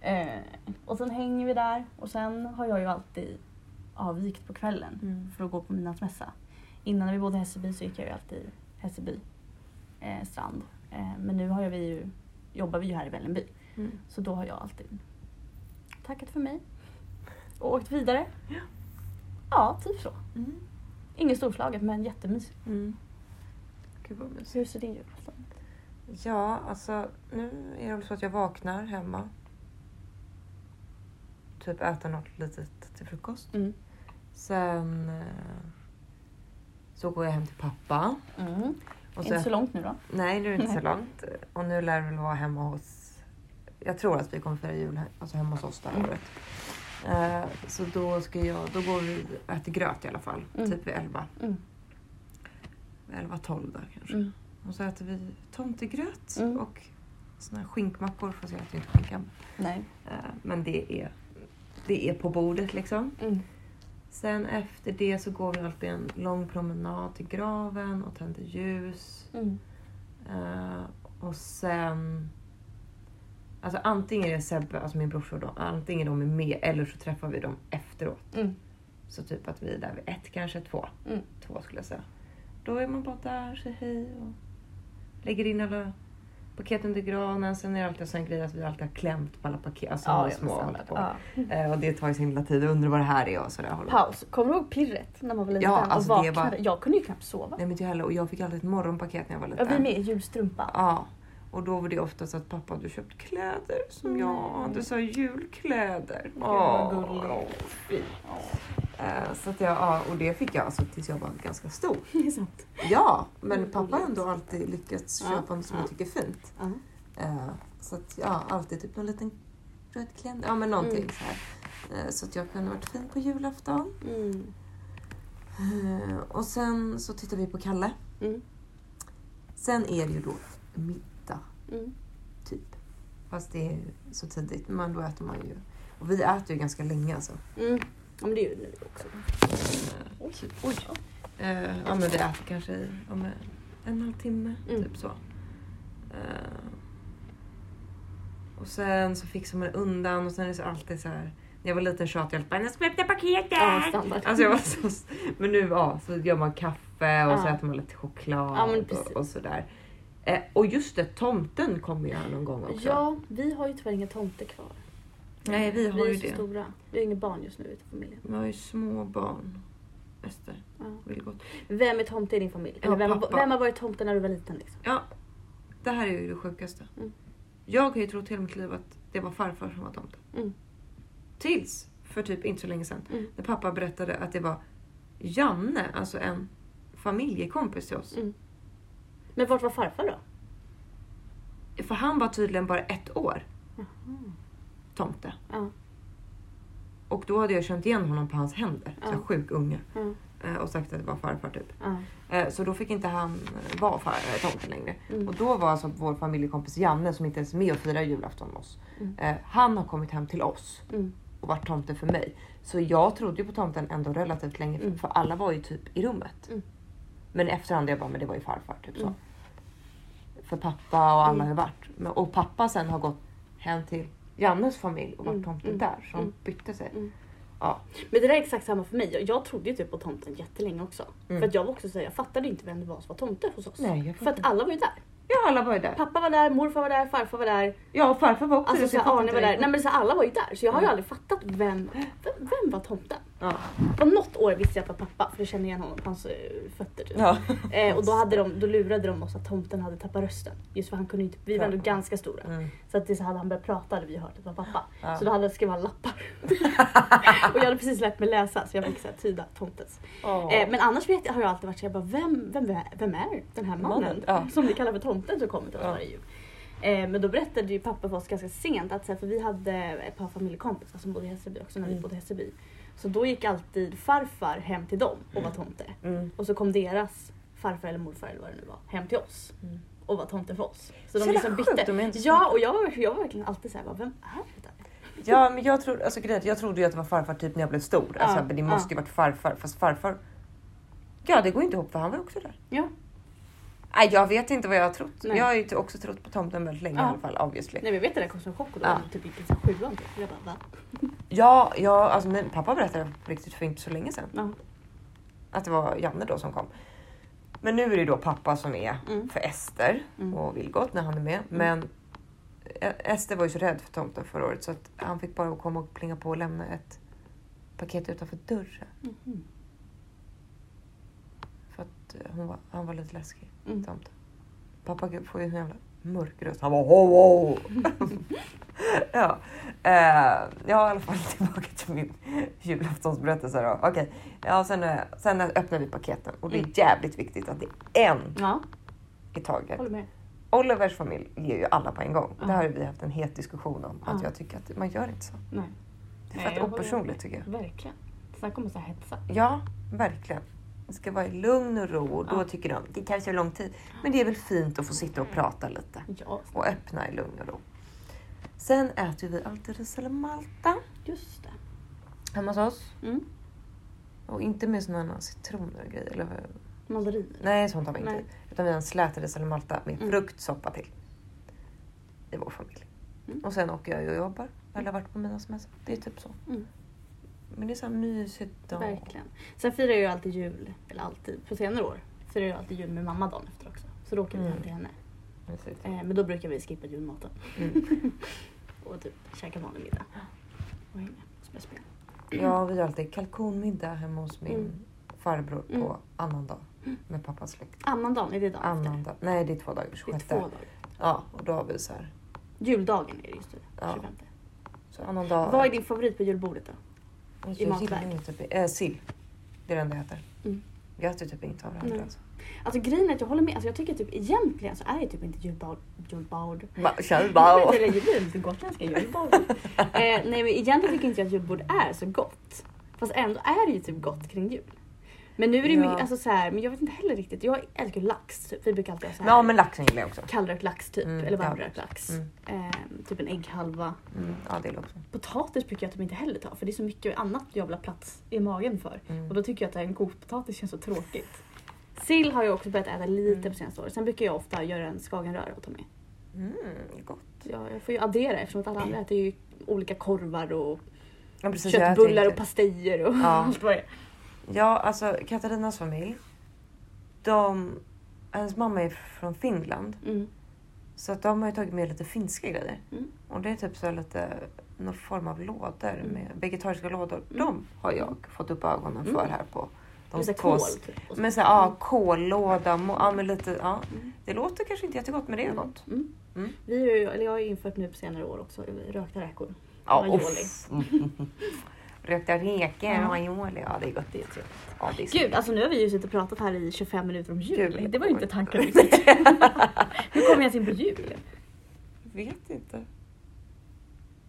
Speaker 1: Mm.
Speaker 2: Eh, och sen hänger vi där och sen har jag ju alltid avvikt på kvällen
Speaker 1: Mm.
Speaker 2: för att gå på midnattsmässa. Innan när vi bodde i Hässelby så gick jag ju alltid Hässelby eh, strand. Eh, men nu har jag vi ju, jobbar vi ju här i Vällingby.
Speaker 1: Mm.
Speaker 2: Så då har jag alltid tackat för mig och åkt vidare.
Speaker 1: Ja.
Speaker 2: Ja, typ så.
Speaker 1: Mm.
Speaker 2: Inget storslaget men jättemysigt.
Speaker 1: Mm. Gud vad mysigt.
Speaker 2: Hur ser din julafton ut?
Speaker 1: Ja, alltså nu är det väl så att jag vaknar hemma. Typ äter något litet till frukost.
Speaker 2: Mm.
Speaker 1: Sen eh, så går jag hem till pappa.
Speaker 2: Mm.
Speaker 1: Och
Speaker 2: Inte så långt nu då?
Speaker 1: Nej, nu är det inte så långt. Och nu lär det väl vara hemma hos... Jag tror att vi kommer fira jul alltså hemma hos oss det här året. Eh, så då, ska jag, då går vi och äter gröt i alla fall.
Speaker 2: Mm.
Speaker 1: Typ vid 11.
Speaker 2: Mm.
Speaker 1: 11-12 där kanske.
Speaker 2: Mm.
Speaker 1: Och så äter vi tomtegröt
Speaker 2: Mm.
Speaker 1: och såna här skinkmackor. Fast jag äter inte skinka.
Speaker 2: Nej.
Speaker 1: Eh, men det är, det är på bordet liksom.
Speaker 2: Mm.
Speaker 1: Sen efter det så går vi alltid en lång promenad till graven och tänder ljus.
Speaker 2: Mm.
Speaker 1: Eh, och sen... Alltså antingen är Sebbe, alltså min brorsa, då, antingen de är med eller så träffar vi dem efteråt.
Speaker 2: Mm.
Speaker 1: Så typ att vi är där vid ett, kanske två.
Speaker 2: Mm.
Speaker 1: Två skulle jag säga. Då är man bara där, säger hej och lägger in alla paket under granen. Sen är det alltid en sån grej att vi alltid har klämt på alla paket. Alltså
Speaker 2: Ja,
Speaker 1: ja,
Speaker 2: ja,
Speaker 1: små och på.
Speaker 2: Ja.
Speaker 1: Eh, och det tar ju sin lilla tid. Jag undrar vad det här är och sådär. håller.
Speaker 2: Paus. Kommer du ihåg pirret när man var liten
Speaker 1: Ja,
Speaker 2: och
Speaker 1: alltså det
Speaker 2: vaknade?
Speaker 1: var-
Speaker 2: Jag kunde ju knappt sova.
Speaker 1: Nej men inte heller. Och jag fick alltid ett morgonpaket när jag var
Speaker 2: Ja,
Speaker 1: liten.
Speaker 2: vi med. Julstrumpa.
Speaker 1: Ja. Och då var det ofta så att pappa hade köpt kläder som jag
Speaker 2: Nej.
Speaker 1: hade så julkläder. Åh,
Speaker 2: gulligt.
Speaker 1: fint. Eh, Så att jag, ja, och det fick jag alltså tills jag var ganska stor.
Speaker 2: Det är sant.
Speaker 1: Ja, men
Speaker 2: Mm,
Speaker 1: pappa har ändå alltid lyckats
Speaker 2: Ja,
Speaker 1: köpa något som
Speaker 2: ja.
Speaker 1: jag tycker är fint.
Speaker 2: Ja.
Speaker 1: Eh, Så att ja, alltid typ någon liten röd klänning. Ja men någonting
Speaker 2: Mm.
Speaker 1: så här. Eh, Så att jag kunde varit fin på julafton.
Speaker 2: Mm.
Speaker 1: Eh, Och sen så tittar vi på Kalle.
Speaker 2: Mm.
Speaker 1: Sen är det ju då middag.
Speaker 2: Mm.
Speaker 1: Typ. Fast det är så tidigt. Men då äter man ju. Och vi äter ju ganska länge alltså.
Speaker 2: Mm. Ja men det gör ni också.
Speaker 1: Oj. Oj. Eh, ja men det äter kanske i om en, en halvtimme,
Speaker 2: Mm.
Speaker 1: typ så. Eh, och sen så fixar man undan och sen är det så alltid så här. När jag var liten tjatade jag alltid bara, jag ska öppna paketet!
Speaker 2: Ja, standard.
Speaker 1: Alltså jag var så, men nu ja, så gör man kaffe och så
Speaker 2: Ja.
Speaker 1: äter man lite choklad
Speaker 2: Ja,
Speaker 1: och, och sådär. Eh, och just det, tomten kommer ju här någon gång också.
Speaker 2: Ja, vi har ju tyvärr inga tomter kvar.
Speaker 1: Nej, vi har
Speaker 2: vi är
Speaker 1: ju
Speaker 2: så
Speaker 1: det.
Speaker 2: stora. Vi har inga barn just nu i familjen.
Speaker 1: Vi har ju små barn. Ester,
Speaker 2: Ja.
Speaker 1: vill gott.
Speaker 2: Vem är tomte i din familj?
Speaker 1: Ja,
Speaker 2: Eller vem, har,
Speaker 1: pappa.
Speaker 2: vem har varit tomte när du var liten? Liksom?
Speaker 1: Ja, det här är ju det sjukaste.
Speaker 2: Mm.
Speaker 1: Jag har ju trott hela mitt liv att det var farfar som var tomten.
Speaker 2: Mm.
Speaker 1: Tills för typ inte så länge sedan.
Speaker 2: Mm.
Speaker 1: När pappa berättade att det var Janne, alltså en familjekompis till oss.
Speaker 2: Mm. Men vart var farfar då?
Speaker 1: För han var tydligen bara ett år
Speaker 2: Jaha.
Speaker 1: tomte.
Speaker 2: Ja.
Speaker 1: Och då hade jag känt igen honom på hans händer. Så
Speaker 2: Ja.
Speaker 1: här sjuk unge. Eh, Och sagt att det var farfar typ. Eh, Så då fick inte han vara far, eh, tomten längre.
Speaker 2: Mm.
Speaker 1: Och då var alltså vår familjekompis Janne som inte ens är med och firar julafton med oss.
Speaker 2: Mm.
Speaker 1: Han har kommit hem till oss
Speaker 2: Mm.
Speaker 1: och varit tomte för mig. Så jag trodde ju på tomten ändå relativt länge för,
Speaker 2: Mm.
Speaker 1: alla var ju typ i rummet.
Speaker 2: Mm.
Speaker 1: Men i efterhand jag bara, men det var ju farfar typ så. För pappa och alla
Speaker 2: Mm.
Speaker 1: har varit. Och pappa sen har gått hem till Jannes familj och varit
Speaker 2: Mm.
Speaker 1: tomte
Speaker 2: Mm.
Speaker 1: där. Så de
Speaker 2: Mm.
Speaker 1: bytte sig.
Speaker 2: Mm.
Speaker 1: Ja.
Speaker 2: Men det där är exakt samma för mig. Jag, jag trodde ju typ på tomten jättelänge också.
Speaker 1: Mm.
Speaker 2: För att jag var också så här, jag fattade inte vem det var som var tomte hos oss.
Speaker 1: Nej,
Speaker 2: för att alla var ju där.
Speaker 1: ja, alla var ju där.
Speaker 2: Pappa var där, morfar var där, farfar var där.
Speaker 1: Ja, och farfar var också
Speaker 2: Alltså
Speaker 1: fattar
Speaker 2: Arne var där. Nej men så alla var ju där. Så jag har ju aldrig fattat vem, vem, vem var tomten.
Speaker 1: Ja.
Speaker 2: På något år visste jag att det var pappa för jag kände igen honom på hans eh, fötter. Typ.
Speaker 1: Ja.
Speaker 2: Eh, och då, hade de, då lurade de oss att tomten hade tappat rösten. Just för han kunde inte, vi var ändå ganska stora.
Speaker 1: Mm.
Speaker 2: Så att det så hade han börjat prata hade vi hört att det var pappa.
Speaker 1: Ja.
Speaker 2: Så då hade jag skrivit lappar. och jag hade precis lärt mig läsa så jag fick så här, tyda tomtens.
Speaker 1: Åh.
Speaker 2: Eh, men annars vet har jag alltid varit så jag bara, vem, vem, är- vem är den här mannen?
Speaker 1: Mannen.
Speaker 2: Som vi kallar för tomten som kommer till oss varje jul. Eh, men då berättade ju pappa för oss ganska sent att så här, för vi hade ett par familjekompisar som bodde i Hässelby också när vi
Speaker 1: Mm.
Speaker 2: bodde i Hässelby. Så då gick alltid farfar hem till dem och var tomte.
Speaker 1: Mm.
Speaker 2: Och så kom deras farfar eller morfar eller vad det nu var hem till oss
Speaker 1: Mm.
Speaker 2: och var tomte för oss. Så
Speaker 1: Så
Speaker 2: de liksom bytte.
Speaker 1: de inte
Speaker 2: Ja och jag var, jag var verkligen alltid såhär, vem är det där?
Speaker 1: Ja, men jag, trodde, alltså, grejen, jag trodde ju att det var farfar typ när jag blev stor.
Speaker 2: Ja,
Speaker 1: Alltså, men det
Speaker 2: ja.
Speaker 1: måste ju varit farfar. Fast farfar... Ja, det går inte ihop för han var ju också där.
Speaker 2: Ja.
Speaker 1: Nej, jag vet inte vad jag har trott.
Speaker 2: Nej.
Speaker 1: Jag har ju också trott på tomten väldigt länge
Speaker 2: Ja.
Speaker 1: i alla fall, obviously.
Speaker 2: Nej men jag vet att det kom som chock och då
Speaker 1: Ja.
Speaker 2: typ gick i sjuan typ. Jag bara, va?
Speaker 1: Ja, ja alltså, min pappa berättade på riktigt för inte så länge sedan.
Speaker 2: Ja.
Speaker 1: Att det var Janne då som kom. Men nu är det då pappa som är
Speaker 2: Mm.
Speaker 1: för Ester
Speaker 2: Mm.
Speaker 1: och Vilgot när han är med. Men E- Ester var ju så rädd för tomten förra året så att han fick bara komma och plinga på och lämna ett paket utanför dörren.
Speaker 2: Mhm.
Speaker 1: För att eh, hon var, han var lite läskig,
Speaker 2: Mm.
Speaker 1: tomten. Pappa får ju en jävla mörk röst. Han var ho ho! ja. Eh, ja, i alla fall tillbaka till min julaftonsberättelse då. Okej, ja, sen, eh, sen öppnar vi paketen och det är
Speaker 2: Mm.
Speaker 1: jävligt viktigt att det är en
Speaker 2: Ja,
Speaker 1: i taget. Olivers familj ger ju alla på en gång.
Speaker 2: Ja.
Speaker 1: Det har vi haft en het diskussion om. Att
Speaker 2: Ja.
Speaker 1: jag tycker att man gör inte så.
Speaker 2: Nej,
Speaker 1: Det är
Speaker 2: Nej,
Speaker 1: fett opersonligt tycker jag.
Speaker 2: verkligen. Snacka om att hetsa.
Speaker 1: Ja, verkligen. Ska vara i lugn och ro och då
Speaker 2: Ja.
Speaker 1: tycker de det kanske är lång tid. Men det är väl fint att få sitta och prata lite
Speaker 2: Ja,
Speaker 1: och öppna i lugn och ro. Sen äter vi alltid ris eller malta
Speaker 2: just det.
Speaker 1: hemma hos oss.
Speaker 2: Mm.
Speaker 1: Och inte med sådana citroner och grejer. Eller,
Speaker 2: Mandariner.
Speaker 1: nej, sånt har vi inte.
Speaker 2: Nej.
Speaker 1: Utan vi har en slät ris eller malta med
Speaker 2: Mm.
Speaker 1: fruktsoppa till. I vår familj.
Speaker 2: Mm.
Speaker 1: Och sen åker jag och jobbar. Eller varit på mina semester. Det är typ så.
Speaker 2: Mm.
Speaker 1: Men det är så mysigt. Och...
Speaker 2: Verkligen. Sen firar jag ju alltid jul, eller alltid, på senare år firar jag alltid jul med mamma dagen efter också. Så då åker vi
Speaker 1: Mm.
Speaker 2: hem till henne. Eh, men då brukar vi skippa julmaten.
Speaker 1: Mm.
Speaker 2: och typ käka vanlig middag. Och hänga och spela spel.
Speaker 1: Ja, vi har alltid kalkonmiddag hemma hos min
Speaker 2: Mm.
Speaker 1: farbror på
Speaker 2: Mm.
Speaker 1: annandag med pappas släkt.
Speaker 2: Annandagen, är det dagen efter?
Speaker 1: Annandag. Nej, det är två dagar.
Speaker 2: Det är
Speaker 1: 26.
Speaker 2: två dagar.
Speaker 1: Ja, och då har vi så här.
Speaker 2: Juldagen är det just det.
Speaker 1: Ja.
Speaker 2: 25.
Speaker 1: Så annandag.
Speaker 2: Vad är din favorit på julbordet då? I
Speaker 1: ju Typ, äh, sill. Det är det enda jag äter.
Speaker 2: Mm.
Speaker 1: Jag äter typ inte av det andra. Alltså.
Speaker 2: Alltså grejen är att jag håller med. Alltså, jag tycker typ egentligen så är det typ inte julbord. julbord. Eller lite gotländska julbord. eh, nej men egentligen tycker inte jag att julbord är så gott. Fast ändå är det ju typ gott kring jul. Men nu är det
Speaker 1: Ja.
Speaker 2: mycket, alltså så här, men jag vet inte heller riktigt. Jag älskar lax typ. Vi brukar alltid ha så här
Speaker 1: Ja men laxen gillar jag också.
Speaker 2: kallrökt lax typ.
Speaker 1: Mm,
Speaker 2: eller
Speaker 1: ja.
Speaker 2: varmrökt lax.
Speaker 1: Mm.
Speaker 2: Ehm, typ en ägghalva.
Speaker 1: Mm, ja det gillar jag också.
Speaker 2: Potatis brukar jag typ inte heller ta för det är så mycket annat jag vill ha plats i magen för.
Speaker 1: Mm.
Speaker 2: Och då tycker jag att en god potatis känns så tråkigt. Sill har jag också börjat äta lite
Speaker 1: Mm.
Speaker 2: på senaste året. Sen brukar jag ofta göra en skagenröra och ta med.
Speaker 1: Mm, gott.
Speaker 2: Så jag, får ju addera eftersom att alla andra äter ju olika korvar och
Speaker 1: Ja, precis,
Speaker 2: köttbullar och pastejer och
Speaker 1: Ja.
Speaker 2: allt vad det är.
Speaker 1: Ja, alltså Katarinas familj. De, hennes mamma är från Finland.
Speaker 2: Mm.
Speaker 1: Så att de har ju tagit med lite finska grejer.
Speaker 2: Mm.
Speaker 1: Och det är typ så lite någon form av lådor
Speaker 2: Mm.
Speaker 1: med vegetariska lådor.
Speaker 2: Mm.
Speaker 1: De har jag fått upp ögonen för
Speaker 2: Mm.
Speaker 1: här på de
Speaker 2: Lite
Speaker 1: två.
Speaker 2: typ.
Speaker 1: Men så här, ja, kållåda, ja men lite, ja. Det låter kanske inte jättegott men det är gott.
Speaker 2: Mm.
Speaker 1: Mm.
Speaker 2: Vi ju, eller jag har ju infört nu på senare år också rökta räkor.
Speaker 1: Ja. Rökta räkor
Speaker 2: Ja.
Speaker 1: och aioli, ja det är gott.
Speaker 2: Det är.
Speaker 1: Ja, det är
Speaker 2: Gud, alltså nu har vi ju suttit och pratat här i 25 minuter om jul.
Speaker 1: Jul.
Speaker 2: Det var ju inte tanken riktigt. Hur kom jag ens in på jul?
Speaker 1: Jag vet inte.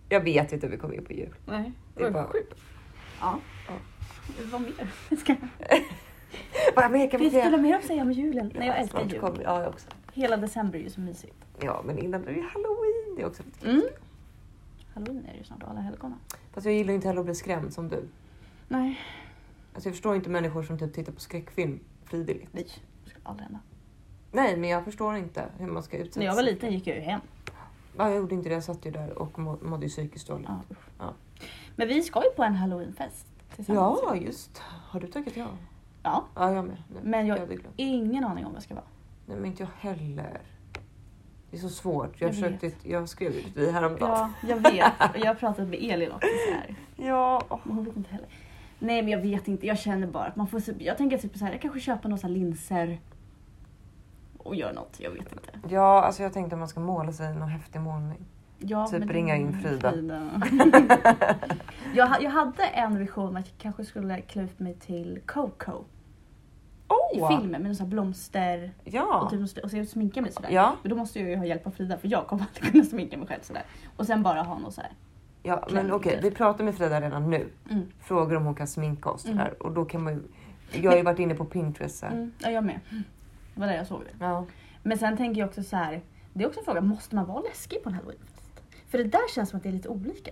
Speaker 1: Jag vet inte hur vi kom in på jul.
Speaker 2: Nej,
Speaker 1: Det är
Speaker 2: var
Speaker 1: bara-
Speaker 2: sjukt. Ja.
Speaker 1: Ja.
Speaker 2: Vad mer? Ska...
Speaker 1: Vad mer kan vi
Speaker 2: Finns det
Speaker 1: säga?
Speaker 2: mer att säga om julen? Nej, jag
Speaker 1: Ja,
Speaker 2: älskar jul.
Speaker 1: kommer- Ja, jag också.
Speaker 2: Hela december är ju så mysigt.
Speaker 1: Ja, men innan är det halloween. Det är också lite
Speaker 2: Mm. Halloween är det ju snart, alla helgona.
Speaker 1: Fast jag gillar inte heller att bli skrämd som du.
Speaker 2: Nej.
Speaker 1: Alltså jag förstår inte människor som typ tittar på skräckfilm frivilligt.
Speaker 2: Nej, det ska aldrig hända.
Speaker 1: Nej, men jag förstår inte hur man ska utsätta
Speaker 2: När jag var liten gick jag ju hem.
Speaker 1: Ja, jag gjorde inte det. Jag satt ju där och må- mådde ju psykiskt dåligt.
Speaker 2: Ja.
Speaker 1: Ja.
Speaker 2: Men vi ska ju på en halloweenfest tillsammans.
Speaker 1: Ja, just. Har du tackat ja?
Speaker 2: ja.
Speaker 1: Ja, jag med. Nu.
Speaker 2: Men jag-
Speaker 1: hade glömt.
Speaker 2: Ingen aning om vad jag ska vara.
Speaker 1: Nej, men inte jag heller. Det är så svårt.
Speaker 2: Jag
Speaker 1: Jag, försökte, jag skrev ju till dig häromdagen.
Speaker 2: Ja, jag vet. Och Jag har pratat med Elin också så här.
Speaker 1: Ja.
Speaker 2: Men hon vet inte heller. Nej men jag vet inte, jag känner bara att man får, så- jag tänker typ så här, jag kanske köpa några linser och göra något, jag vet inte.
Speaker 1: Ja, alltså jag tänkte att man ska måla sig i någon häftig målning.
Speaker 2: Ja,
Speaker 1: Typ ringa in Frida.
Speaker 2: jag, ha- jag hade en vision att jag kanske skulle klä ut mig till Coco i
Speaker 1: Åh!
Speaker 2: filmen med här blomster
Speaker 1: Ja.
Speaker 2: och, typ, och så sminka mig sådär.
Speaker 1: Ja.
Speaker 2: Men då måste jag ju ha hjälp av Frida för jag kommer aldrig kunna sminka mig själv sådär. Och sen bara ha något sådär.
Speaker 1: ja, men okej,
Speaker 2: typ.
Speaker 1: vi pratar med Frida redan nu.
Speaker 2: Mm.
Speaker 1: Frågar om hon kan sminka oss
Speaker 2: Mm.
Speaker 1: där. Och då kan man ju... Jag har ju varit inne på Pinterest så.
Speaker 2: Mm. Ja, jag med. Det var där jag såg det.
Speaker 1: Ja.
Speaker 2: Men sen tänker jag också så här. Det är också en fråga, måste man vara läskig på en halloweenfest? För det där känns som att det är lite olika.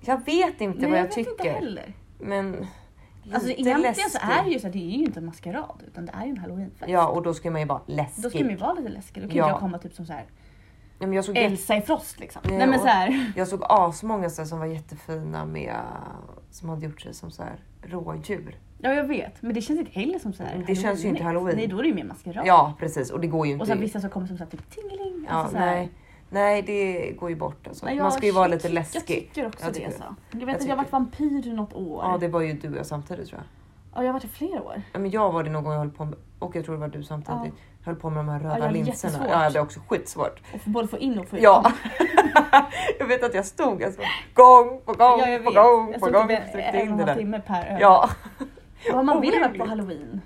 Speaker 1: Jag vet inte
Speaker 2: Nej,
Speaker 1: vad jag,
Speaker 2: vet
Speaker 1: tycker.
Speaker 2: inte heller.
Speaker 1: Men...
Speaker 2: Alltså egentligen så
Speaker 1: läskig.
Speaker 2: är det ju så det är ju inte en maskerad utan det är ju en halloweenfest.
Speaker 1: Ja, och då ska man ju vara läskig.
Speaker 2: Då ska man ju vara lite läskig. Då kan
Speaker 1: Ja.
Speaker 2: jag komma typ som så här
Speaker 1: Ja, jag, såg
Speaker 2: Elsa i Frost liksom.
Speaker 1: Nej,
Speaker 2: Nej men så här.
Speaker 1: jag såg asmånga så här, som var jättefina med... Som hade gjort sig som så här rådjur.
Speaker 2: Ja jag vet. Men det känns inte heller som så här
Speaker 1: Det känns ju inte halloween.
Speaker 2: Nej då är det ju mer maskerad.
Speaker 1: Ja, precis. Och det går ju inte...
Speaker 2: Och sen vissa som kommer som så här, typ tingeling.
Speaker 1: ja,
Speaker 2: Alltså, så här.
Speaker 1: nej. Nej, det går ju bort. Alltså.
Speaker 2: Nej,
Speaker 1: man
Speaker 2: jag-
Speaker 1: ska ju vara lite
Speaker 2: Jag
Speaker 1: läskig.
Speaker 2: tycker också
Speaker 1: Jag
Speaker 2: det.
Speaker 1: tycker
Speaker 2: Så. Jag vet
Speaker 1: Jag
Speaker 2: att jag har varit vampyr i något år.
Speaker 1: Ja, det var ju du och jag samtidigt tror jag.
Speaker 2: Ja, jag har varit i flera år.
Speaker 1: Ja, men jag var det någon gång jag höll på med, och jag tror det var du samtidigt, höll på med de här
Speaker 2: Ja,
Speaker 1: röda
Speaker 2: jag hade
Speaker 1: linserna. Ja, det är också skitsvårt.
Speaker 2: Och både få in och få ut.
Speaker 1: Ja. jag vet att jag stod alltså, gång på gång
Speaker 2: ja jag
Speaker 1: på gång
Speaker 2: jag
Speaker 1: på
Speaker 2: stod
Speaker 1: gång
Speaker 2: typ
Speaker 1: och
Speaker 2: en,
Speaker 1: försökte
Speaker 2: en och
Speaker 1: det
Speaker 2: en timme per öl.
Speaker 1: Ja.
Speaker 2: Vad man vill på halloween.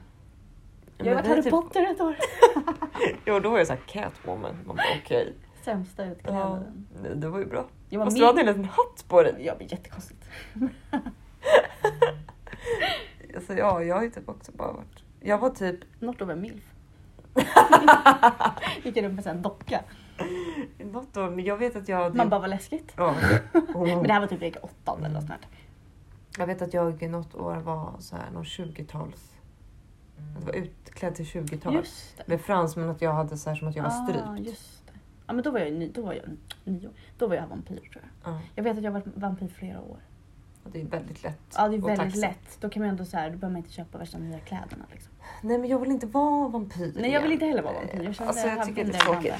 Speaker 2: Jag har varit Harry
Speaker 1: typ-
Speaker 2: Potter ett år.
Speaker 1: Jo, då var jag såhär Catwoman. Man bara okej.
Speaker 2: Sämsta
Speaker 1: Ja,
Speaker 2: utklädnaden.
Speaker 1: nej, det var ju bra.
Speaker 2: Jag var
Speaker 1: Fast
Speaker 2: med.
Speaker 1: du hade en liten hatt på dig.
Speaker 2: Ja, men jättekonstigt.
Speaker 1: Alltså, ja, jag har ju typ också bara varit... Jag var typ...
Speaker 2: Något av en milf. Gick runt med en docka.
Speaker 1: Något år, men jag vet att jag...
Speaker 2: Man bara, vad läskigt.
Speaker 1: Ja.
Speaker 2: Men det här var typ vecka åttan eller något sånt.
Speaker 1: Jag vet att jag något år var så här, någon 20-tals... Jag var utklädd till 20-tal.
Speaker 2: Just det.
Speaker 1: Med frans men att jag hade så här som att jag var
Speaker 2: Ah,
Speaker 1: strypt.
Speaker 2: det. Ja men då var jag, ny, då var jag nio. Då var jag vampyr tror jag.
Speaker 1: Ja.
Speaker 2: Jag vet att jag har varit vampyr flera år.
Speaker 1: Och det är väldigt lätt.
Speaker 2: Ja det är väldigt lätt. Då kan man ändå så här, då behöver man inte köpa värsta nya kläderna. Liksom.
Speaker 1: Nej men jag vill inte vara vampyr.
Speaker 2: Nej jag vill inte heller vara vampyr. Jag känner
Speaker 1: Alltså, jag tycker det är tråkigt.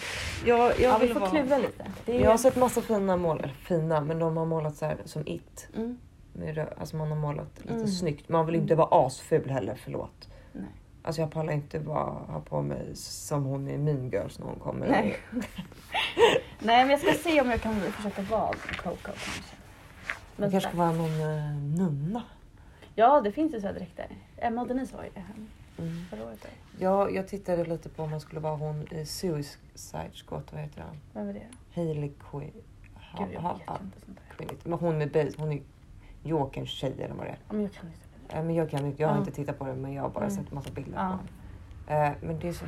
Speaker 1: Jag, jag,
Speaker 2: Ja vi
Speaker 1: vill
Speaker 2: får
Speaker 1: vara...
Speaker 2: klura lite. Det är,
Speaker 1: Jag har sett massa fina mål, eller fina, men de har målat så här som it.
Speaker 2: mm,
Speaker 1: Med rö- alltså man har målat lite
Speaker 2: Mm.
Speaker 1: snyggt. Man vill inte vara asful heller, förlåt.
Speaker 2: nej.
Speaker 1: Alltså jag pallar inte vara, ha på mig som hon i Mean Girls när hon kommer.
Speaker 2: Nej. nej men jag ska se om jag kan försöka vara Coco kanske.
Speaker 1: Det
Speaker 2: Men
Speaker 1: kanske ska vara någon eh, nunna.
Speaker 2: Ja det finns ju så här dräkter. Emma och Denise var ju
Speaker 1: Mm.
Speaker 2: förra året.
Speaker 1: Ja, jag tittade lite på om man skulle vara hon i Suicide Squad, vad heter han?
Speaker 2: Vem var det?
Speaker 1: Hailey Quinn.
Speaker 2: Gud jag vet inte sånt där.
Speaker 1: Men hon med base, hon är Jokerns tjej eller vad det är.
Speaker 2: Men jag kan inte.
Speaker 1: Men jag kan jag har
Speaker 2: Ja.
Speaker 1: inte tittat på det men jag har bara
Speaker 2: Mm.
Speaker 1: sett massa bilder
Speaker 2: Ja.
Speaker 1: på den. Eh, Men det är så...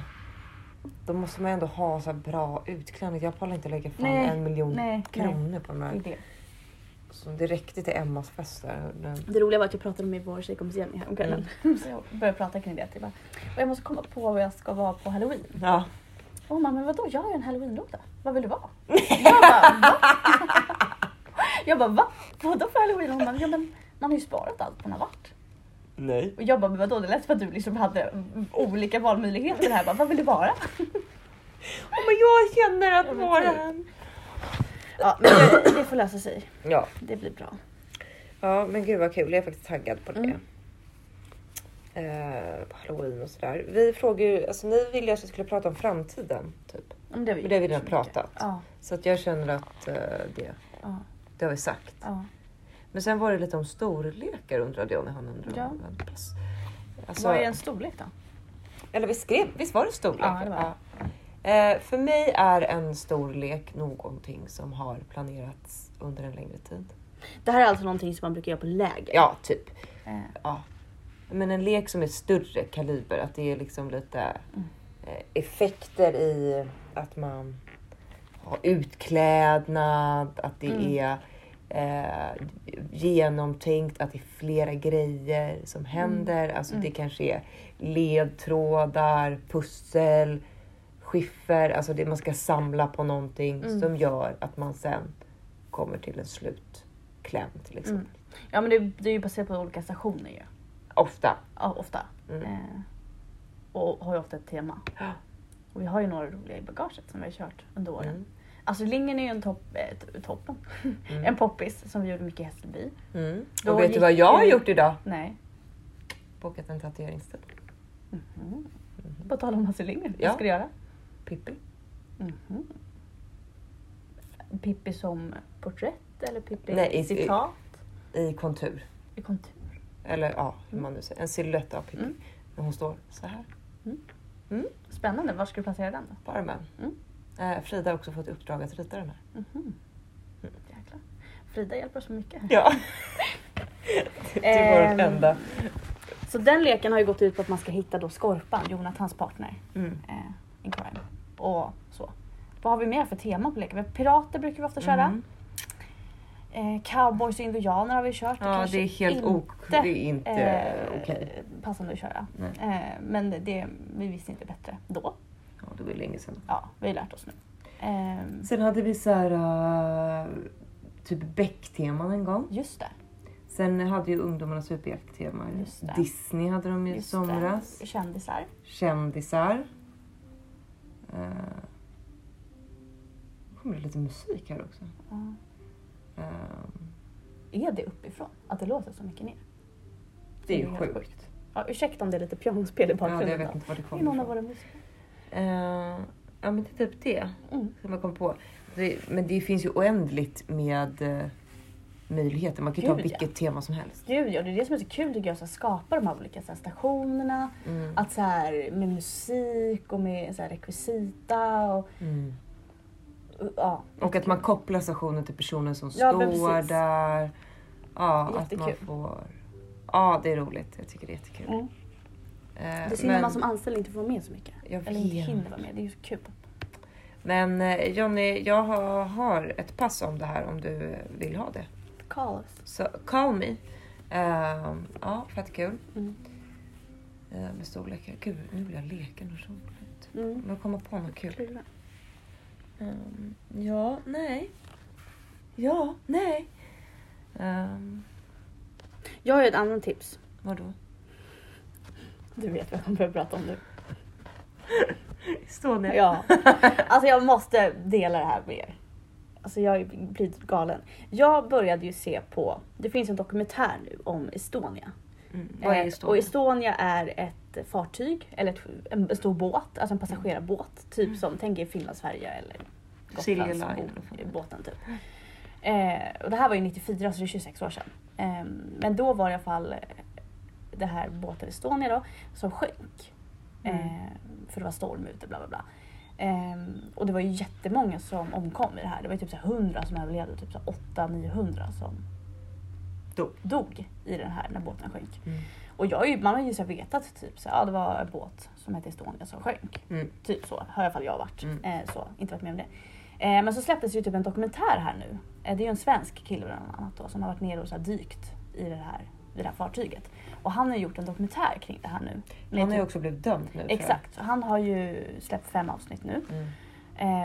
Speaker 1: Då måste man ändå ha så här bra utklädning. Jag pallar inte lägga fan
Speaker 2: Nej,
Speaker 1: en miljon
Speaker 2: nej, nej.
Speaker 1: kronor på de här. Så det räckte till Emmas fest där.
Speaker 2: Det roliga var att jag pratade med vår tjejkompis Jenny häromkvällen. Så jag började prata kring det. Typ. bara, Och jag måste komma på vad jag ska vara på halloween.
Speaker 1: Ja.
Speaker 2: Och hon bara, men vadå? Jag har ju en halloweenlåda. Vad vill du vara? Jag bara, va? Jag bara, va? Vadå för halloween? Hon bara, ja men man har ju sparat allt man har varit.
Speaker 1: Nej.
Speaker 2: Och jag bara, men vadå? Det lät som att du liksom hade olika valmöjligheter här. Bara, vad vill du vara?
Speaker 1: men jag känner att vara
Speaker 2: typ.
Speaker 1: en...
Speaker 2: Ja, men det, det får lösa sig.
Speaker 1: Ja.
Speaker 2: Det blir bra.
Speaker 1: ja, men gud vad kul. Jag är faktiskt taggad på det.
Speaker 2: Mm.
Speaker 1: Eh, på halloween och sådär. Vi frågar ju, alltså ni ville ju att vi skulle prata om framtiden. Typ.
Speaker 2: Men det har vi,
Speaker 1: Det har vi redan pratat.
Speaker 2: Ja,
Speaker 1: Så att jag känner att eh, det,
Speaker 2: ja,
Speaker 1: det har vi sagt.
Speaker 2: ja.
Speaker 1: Men sen var det lite om storlekar undrade jag när han undrade.
Speaker 2: Ja.
Speaker 1: Alltså,
Speaker 2: Vad är en storlek då?
Speaker 1: Eller vi skrev, visst var det storlek?
Speaker 2: Ja, det var det.
Speaker 1: Ja. Eh, för mig är en storlek någonting som har planerats under en längre tid.
Speaker 2: Det här är alltså någonting som man brukar göra på läger.
Speaker 1: Ja, typ.
Speaker 2: Eh,
Speaker 1: Ja. Men en lek som är större kaliber, att det är liksom lite
Speaker 2: Mm.
Speaker 1: eh, effekter i att man har utklädnad, att det
Speaker 2: Mm.
Speaker 1: är eh, genomtänkt, att det är flera grejer som händer. Alltså
Speaker 2: Mm.
Speaker 1: det kanske är ledtrådar, pussel, skiffer, alltså det man ska samla på någonting
Speaker 2: Mm.
Speaker 1: som gör att man sen kommer till en slutkläm till exempel.
Speaker 2: Mm. Ja men det, det är ju baserat på olika stationer ju.
Speaker 1: Ofta.
Speaker 2: Ja, ofta.
Speaker 1: Mm.
Speaker 2: Eh, och har ju ofta ett tema. Och vi har ju några roliga i bagaget som vi har kört under åren.
Speaker 1: Mm.
Speaker 2: Alltså Lingen är ju en topp, eh, toppen.
Speaker 1: Mm.
Speaker 2: en poppis som vi gjorde mycket i Hässelby.
Speaker 1: Mm.
Speaker 2: Då
Speaker 1: Och vet du vad jag har gjort idag?
Speaker 2: Nej.
Speaker 1: Bokat en tatueringstid.
Speaker 2: Mhm. På tal om Hasse Lindgren,
Speaker 1: Ja.
Speaker 2: vad ska du göra?
Speaker 1: Pippi.
Speaker 2: Mhm. Pippi som porträtt eller Pippi
Speaker 1: Nej, i-
Speaker 2: citat?
Speaker 1: I kontur.
Speaker 2: I kontur?
Speaker 1: Eller ja, hur man nu säger. En silhuett av Pippi.
Speaker 2: Mm.
Speaker 1: Men hon står så här.
Speaker 2: Spännande, var ska du placera den?
Speaker 1: På armen.
Speaker 2: Mm.
Speaker 1: Eh, Frida har också fått uppdrag att rita den här.
Speaker 2: Mhm. Jäklar. Frida hjälper oss så mycket.
Speaker 1: Ja. det var
Speaker 2: Ehm,
Speaker 1: den enda.
Speaker 2: Så den leken har ju gått ut på att man ska hitta då Skorpan, Jonathans partner,
Speaker 1: Mm.
Speaker 2: eh, in crime. Och så. Vad har vi mer för tema på leken? Pirater brukar vi ofta köra.
Speaker 1: Mm.
Speaker 2: Eh, cowboys och indianer har vi kört.
Speaker 1: Ja,
Speaker 2: kanske
Speaker 1: det är helt
Speaker 2: inte,
Speaker 1: ok. Det är inte
Speaker 2: eh,
Speaker 1: okej.
Speaker 2: passande att köra. Eh, men det, vi visste inte bättre då.
Speaker 1: Ja, det var ju länge sedan.
Speaker 2: Ja, vi har lärt oss nu. Eh,
Speaker 1: Sen hade vi så här, uh, typ Beck-teman en gång.
Speaker 2: just det.
Speaker 1: Sen hade ju ungdomarna
Speaker 2: det.
Speaker 1: Disney hade de i
Speaker 2: Just
Speaker 1: somras.
Speaker 2: det. Kändisar.
Speaker 1: Kändisar. Uh, kommer det lite musik här också.
Speaker 2: Ja.
Speaker 1: Ehm,
Speaker 2: Är det uppifrån? Att det låter så mycket ner?
Speaker 1: det är ju
Speaker 2: helt
Speaker 1: sjukt.
Speaker 2: Ja, ursäkta om det är lite pianospel i
Speaker 1: Ja,
Speaker 2: bakgrunden.
Speaker 1: det, jag vet inte var det kommer ifrån. Ehm, ja men det är typ det
Speaker 2: Mm.
Speaker 1: som jag kom på. Det, men det finns ju oändligt med uh, möjligheter. Man kan ju ta
Speaker 2: Gud, ja.
Speaker 1: vilket tema som helst.
Speaker 2: Gud ja, det är det som är så kul tycker jag, att skapa de här olika så här, stationerna.
Speaker 1: Mm.
Speaker 2: Att så här, med musik och med så här, rekvisita och
Speaker 1: Mm.
Speaker 2: och- ja.
Speaker 1: Och att man kopplar stationen till personen som
Speaker 2: Ja,
Speaker 1: står där. Ja, att man
Speaker 2: Jättekul.
Speaker 1: får... Ja, det är roligt. Jag tycker det är jättekul.
Speaker 2: Mm.
Speaker 1: Eh,
Speaker 2: Det är synd
Speaker 1: men-
Speaker 2: att man som anställd inte får med så mycket.
Speaker 1: Jag
Speaker 2: Eller inte
Speaker 1: vet.
Speaker 2: hinner vara med, det är ju så kul.
Speaker 1: Men eh, Jonny, jag har, har ett pass om det här om du vill ha det.
Speaker 2: Call us.
Speaker 1: Så call me. Ehm, ja, fett kul.
Speaker 2: Mm.
Speaker 1: Uh, med storlekar. Gud, nu vill jag leka något roligt.
Speaker 2: Mm.
Speaker 1: Jag kommer på något kul. Ehm, ja, nej. Ja, nej. Um,
Speaker 2: Jag har ju ett annat tips.
Speaker 1: vadå?
Speaker 2: Du vet vad jag kommer börja prata om nu.
Speaker 1: Estonia.
Speaker 2: Ja. Alltså jag måste dela det här med er. Alltså jag blir galen. Jag började ju se på, det finns en dokumentär nu om Estonia.
Speaker 1: Mm. Vad är
Speaker 2: Eh,
Speaker 1: Estonia?
Speaker 2: Och Estonia är ett fartyg, eller ett, en stor båt, alltså en passagerarbåt. Typ som, tänk er
Speaker 1: Silja Line eller vad fan det är.
Speaker 2: båten typ. Eh, och det här var ju 94 så det är 26 år sedan. Eh, men då var det i alla fall det här båten Estonia då som sjönk.
Speaker 1: Mm.
Speaker 2: Eh, för det var storm ute bla bla bla. Eh, och det var ju jättemånga som omkom i det här. Det var ju typ så här 100 som överlevde och typ så här 800-900 som
Speaker 1: Dog.
Speaker 2: dog i den här när båten sjönk.
Speaker 1: Mm.
Speaker 2: Och jag, ju- man har ju så vetat typ så ja, det var en båt som hette Estonia som sjönk.
Speaker 1: Mm.
Speaker 2: Typ så har i alla fall jag varit.
Speaker 1: Mm.
Speaker 2: Eh, så, inte varit med om det. Eh, men så släpptes ju typ en dokumentär här nu. Eh, det är ju en svensk kille bland annat då, som har varit nere och så dykt i det här, i det här fartyget. Och han har ju gjort en dokumentär kring det här nu.
Speaker 1: Han har ju
Speaker 2: typ-
Speaker 1: också blivit dömd nu.
Speaker 2: Exakt, han har ju släppt fem avsnitt nu.
Speaker 1: Mm.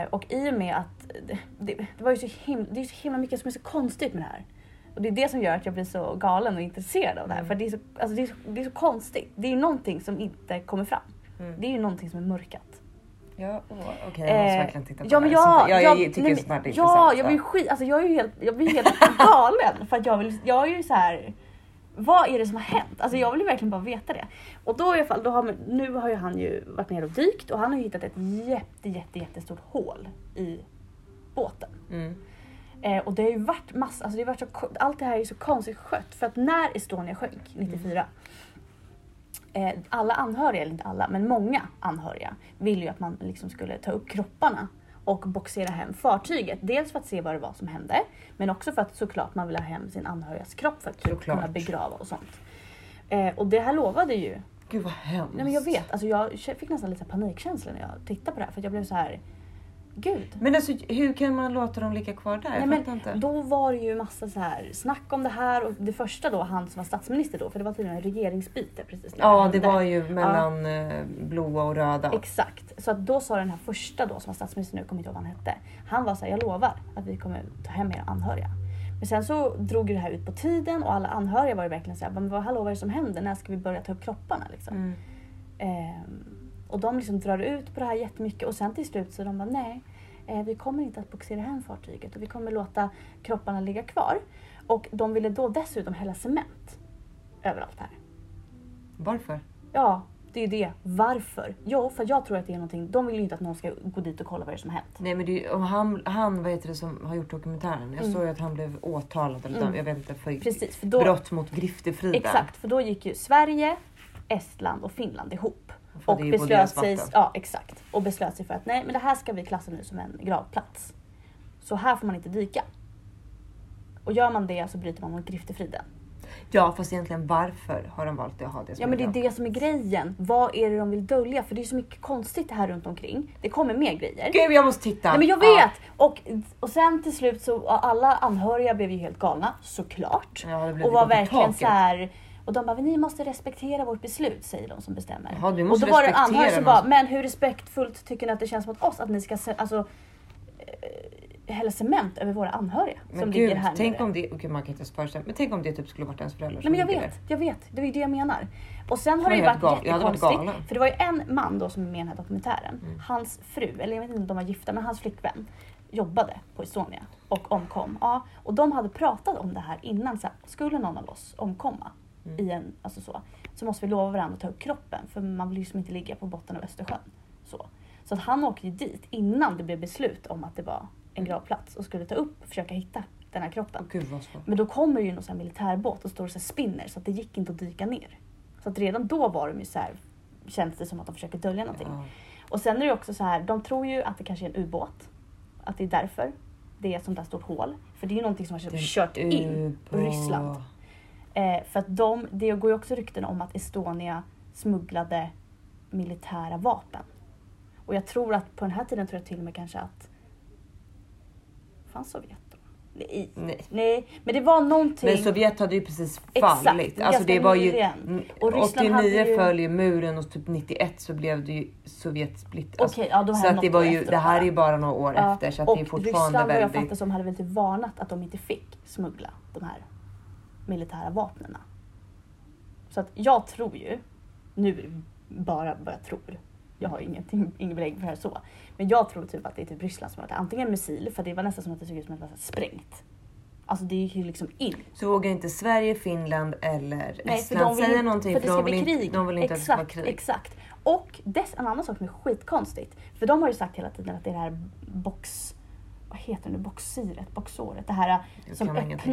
Speaker 2: Eh, och i och med att det, det, det var ju så himla, det är så himla mycket som är så konstigt med det här. Och det är det som gör att jag blir så galen och intresserad av det här.
Speaker 1: Mm.
Speaker 2: För det är, så, alltså det, är så, det är så konstigt. Det är ju någonting som inte kommer fram.
Speaker 1: Mm.
Speaker 2: Det är ju någonting som är mörkat.
Speaker 1: Ja, okej jag måste
Speaker 2: Eh,
Speaker 1: verkligen titta på
Speaker 2: ja,
Speaker 1: det här.
Speaker 2: jag, jag,
Speaker 1: jag, tycker
Speaker 2: nej,
Speaker 1: sånt här är
Speaker 2: Ja,
Speaker 1: intressant.
Speaker 2: jag blir skit, alltså jag är ju helt, jag blir helt galen. För att jag vill, jag är ju så här. Vad är det som har hänt? Alltså jag vill ju verkligen bara veta det. Och då i alla fall, då har, man- nu har ju han ju varit nere och dykt och han har hittat ett jätte, jätte, jättestort hål i båten.
Speaker 1: Mm.
Speaker 2: Eh, och det har ju varit massa, alltså det har varit så, allt det här är ju så konstigt skött. För att när Estonia sjönk 94, eh, alla anhöriga, eller inte alla, men många anhöriga ville ju att man liksom skulle ta upp kropparna och boxera hem fartyget. Dels för att se vad det var som hände, men också för att såklart man vill ha hem sin anhörigas kropp för att
Speaker 1: Såklart.
Speaker 2: kunna begrava och sånt. Eh, och det här lovade ju
Speaker 1: Gud vad hemskt.
Speaker 2: Nej men jag vet, alltså jag fick nästan lite panikkänsla när jag tittade på det här för att jag blev så här. Gud.
Speaker 1: Men alltså hur kan man låta dem ligga kvar där?
Speaker 2: Nej, men
Speaker 1: inte.
Speaker 2: Då var det ju massa så här snack om det här och det första då, han som var statsminister då, för det var tydligen en regeringsbyte precis när
Speaker 1: Ja det var ju mellan eh, blåa och röda.
Speaker 2: Exakt. Så att då sa den här första då som var statsminister nu, kommer inte ihåg vad han hette. Han var så här, jag lovar att vi kommer ta hem era anhöriga. Men sen så drog ju det här ut på tiden och alla anhöriga var ju verkligen såhär, men vad, hallå vad är det som händer? När ska vi börja ta upp kropparna liksom?
Speaker 1: Mm.
Speaker 2: Ehm, och de liksom drar ut på det här jättemycket och sen till slut så de bara nej, eh, vi kommer inte att boxera hem fartyget och vi kommer låta kropparna ligga kvar. Och de ville då dessutom hälla cement överallt här.
Speaker 1: Varför?
Speaker 2: Ja, det är ju det. Varför? Jo, för jag tror att det är någonting, de vill ju inte att någon ska gå dit och kolla vad det är som har hänt.
Speaker 1: Nej men det är, han, han vad heter det som har gjort dokumentären. Jag
Speaker 2: Mm.
Speaker 1: såg ju att han blev åtalad eller
Speaker 2: Mm.
Speaker 1: jag vet inte för
Speaker 2: Precis, för då,
Speaker 1: brott mot griftefriden.
Speaker 2: exakt, för då gick ju Sverige, Estland och Finland ihop.
Speaker 1: För
Speaker 2: Och
Speaker 1: det är ju på
Speaker 2: beslöt sig, ja, exakt, och beslöt sig för att nej, men det här ska vi klassa nu som en gravplats. Så här får man inte dyka. Och gör man det så bryter man mot griftefriden.
Speaker 1: Ja fast egentligen varför har de valt att ha det som
Speaker 2: Ja men det är det som är grejen. Vad är det de vill dölja? För det är så mycket konstigt här runt omkring. Det kommer mer grejer.
Speaker 1: Gud jag måste titta!
Speaker 2: Nej men jag
Speaker 1: Ja.
Speaker 2: vet! Och, och sen till slut så alla anhöriga blev ju helt galna, såklart.
Speaker 1: Ja, det blev
Speaker 2: och var
Speaker 1: gått i
Speaker 2: verkligen så här. Och de bara, ni måste respektera vårt beslut, säger de som bestämmer.
Speaker 1: Jaha, du
Speaker 2: och
Speaker 1: måste
Speaker 2: då var det en
Speaker 1: respektera
Speaker 2: anhörig som bara,
Speaker 1: som-
Speaker 2: men hur respektfullt tycker ni att det känns mot oss att ni ska alltså, eh, hälla cement över våra anhöriga
Speaker 1: Men
Speaker 2: som
Speaker 1: gud,
Speaker 2: ligger här
Speaker 1: tänk
Speaker 2: nere.
Speaker 1: om det, okej man kan inte föreställa men tänk om det typ skulle varit ens föräldrar
Speaker 2: Nej
Speaker 1: som
Speaker 2: men jag vet, jag vet. Det ju det jag menar. Och sen har det ju varit
Speaker 1: gal-
Speaker 2: jättekonstigt. För det var ju en man då som är med i den här dokumentären.
Speaker 1: Mm.
Speaker 2: Hans fru, eller jag vet inte om de var gifta, men hans flickvän jobbade på Estonia och omkom. Ja, och de hade pratat om det här innan. Så här, skulle någon av oss omkomma
Speaker 1: Mm.
Speaker 2: i en, alltså så, så måste vi lova varandra att ta upp kroppen. För man vill ju liksom inte ligga på botten av Östersjön. Så, så att han åkte ju dit innan det blev beslut om att det var en gravplats och skulle ta upp och försöka hitta den här kroppen.
Speaker 1: Åh, Gud.
Speaker 2: Men då kommer ju någon sån militärbåt och står och så spinner så att det gick inte att dyka ner. Så att redan då var de ju så här, känns det som att de försöker dölja någonting.
Speaker 1: Ja.
Speaker 2: Och sen är det också så här, de tror ju att det kanske är en ubåt. Att det är därför det är ett sånt där stort hål. För det är ju någonting som har kört in. Ryssland. Eh, för att de, det går ju också rykten om att Estonia smugglade militära vapen. Och jag tror att på den här tiden tror jag till och med kanske att... Fanns Sovjet då? Nej.
Speaker 1: Nej.
Speaker 2: Nej, men det var någonting...
Speaker 1: Men Sovjet hade ju precis
Speaker 2: Exakt,
Speaker 1: fallit. Alltså
Speaker 2: ganska
Speaker 1: det var ju,
Speaker 2: Och Ryssland
Speaker 1: 89
Speaker 2: hade ju-
Speaker 1: föll ju muren och typ 91 så blev det ju Sovjet split. Alltså,
Speaker 2: Okej, ja, då
Speaker 1: så att det var ju, det här är ju bara några år
Speaker 2: Ja,
Speaker 1: efter så att
Speaker 2: och
Speaker 1: det är fortfarande
Speaker 2: Ryssland vad jag
Speaker 1: väldigt...
Speaker 2: fattar som hade väl typ varnat att de inte fick smuggla de här militära vapnen. Så att jag tror ju, nu det bara vad jag tror, jag har ingenting, ingen belägg för det här så. Men jag tror typ att det är typ Ryssland som har varit antingen missil, för det var nästan som att det såg ut som att det var sprängt. Alltså det gick ju liksom in.
Speaker 1: Så vågar inte Sverige, Finland eller
Speaker 2: Nej,
Speaker 1: Estland säga
Speaker 2: inte,
Speaker 1: någonting
Speaker 2: för det
Speaker 1: för
Speaker 2: ska
Speaker 1: de
Speaker 2: bli
Speaker 1: inte,
Speaker 2: krig.
Speaker 1: de vill inte att det
Speaker 2: exakt,
Speaker 1: ska vara krig.
Speaker 2: exakt. Och dess, en annan sak som är skitkonstigt, för de har ju sagt hela tiden att det är det här box... Vad heter det nu? Boxyret? Boxåret? Det här som öppnar.
Speaker 1: ingenting.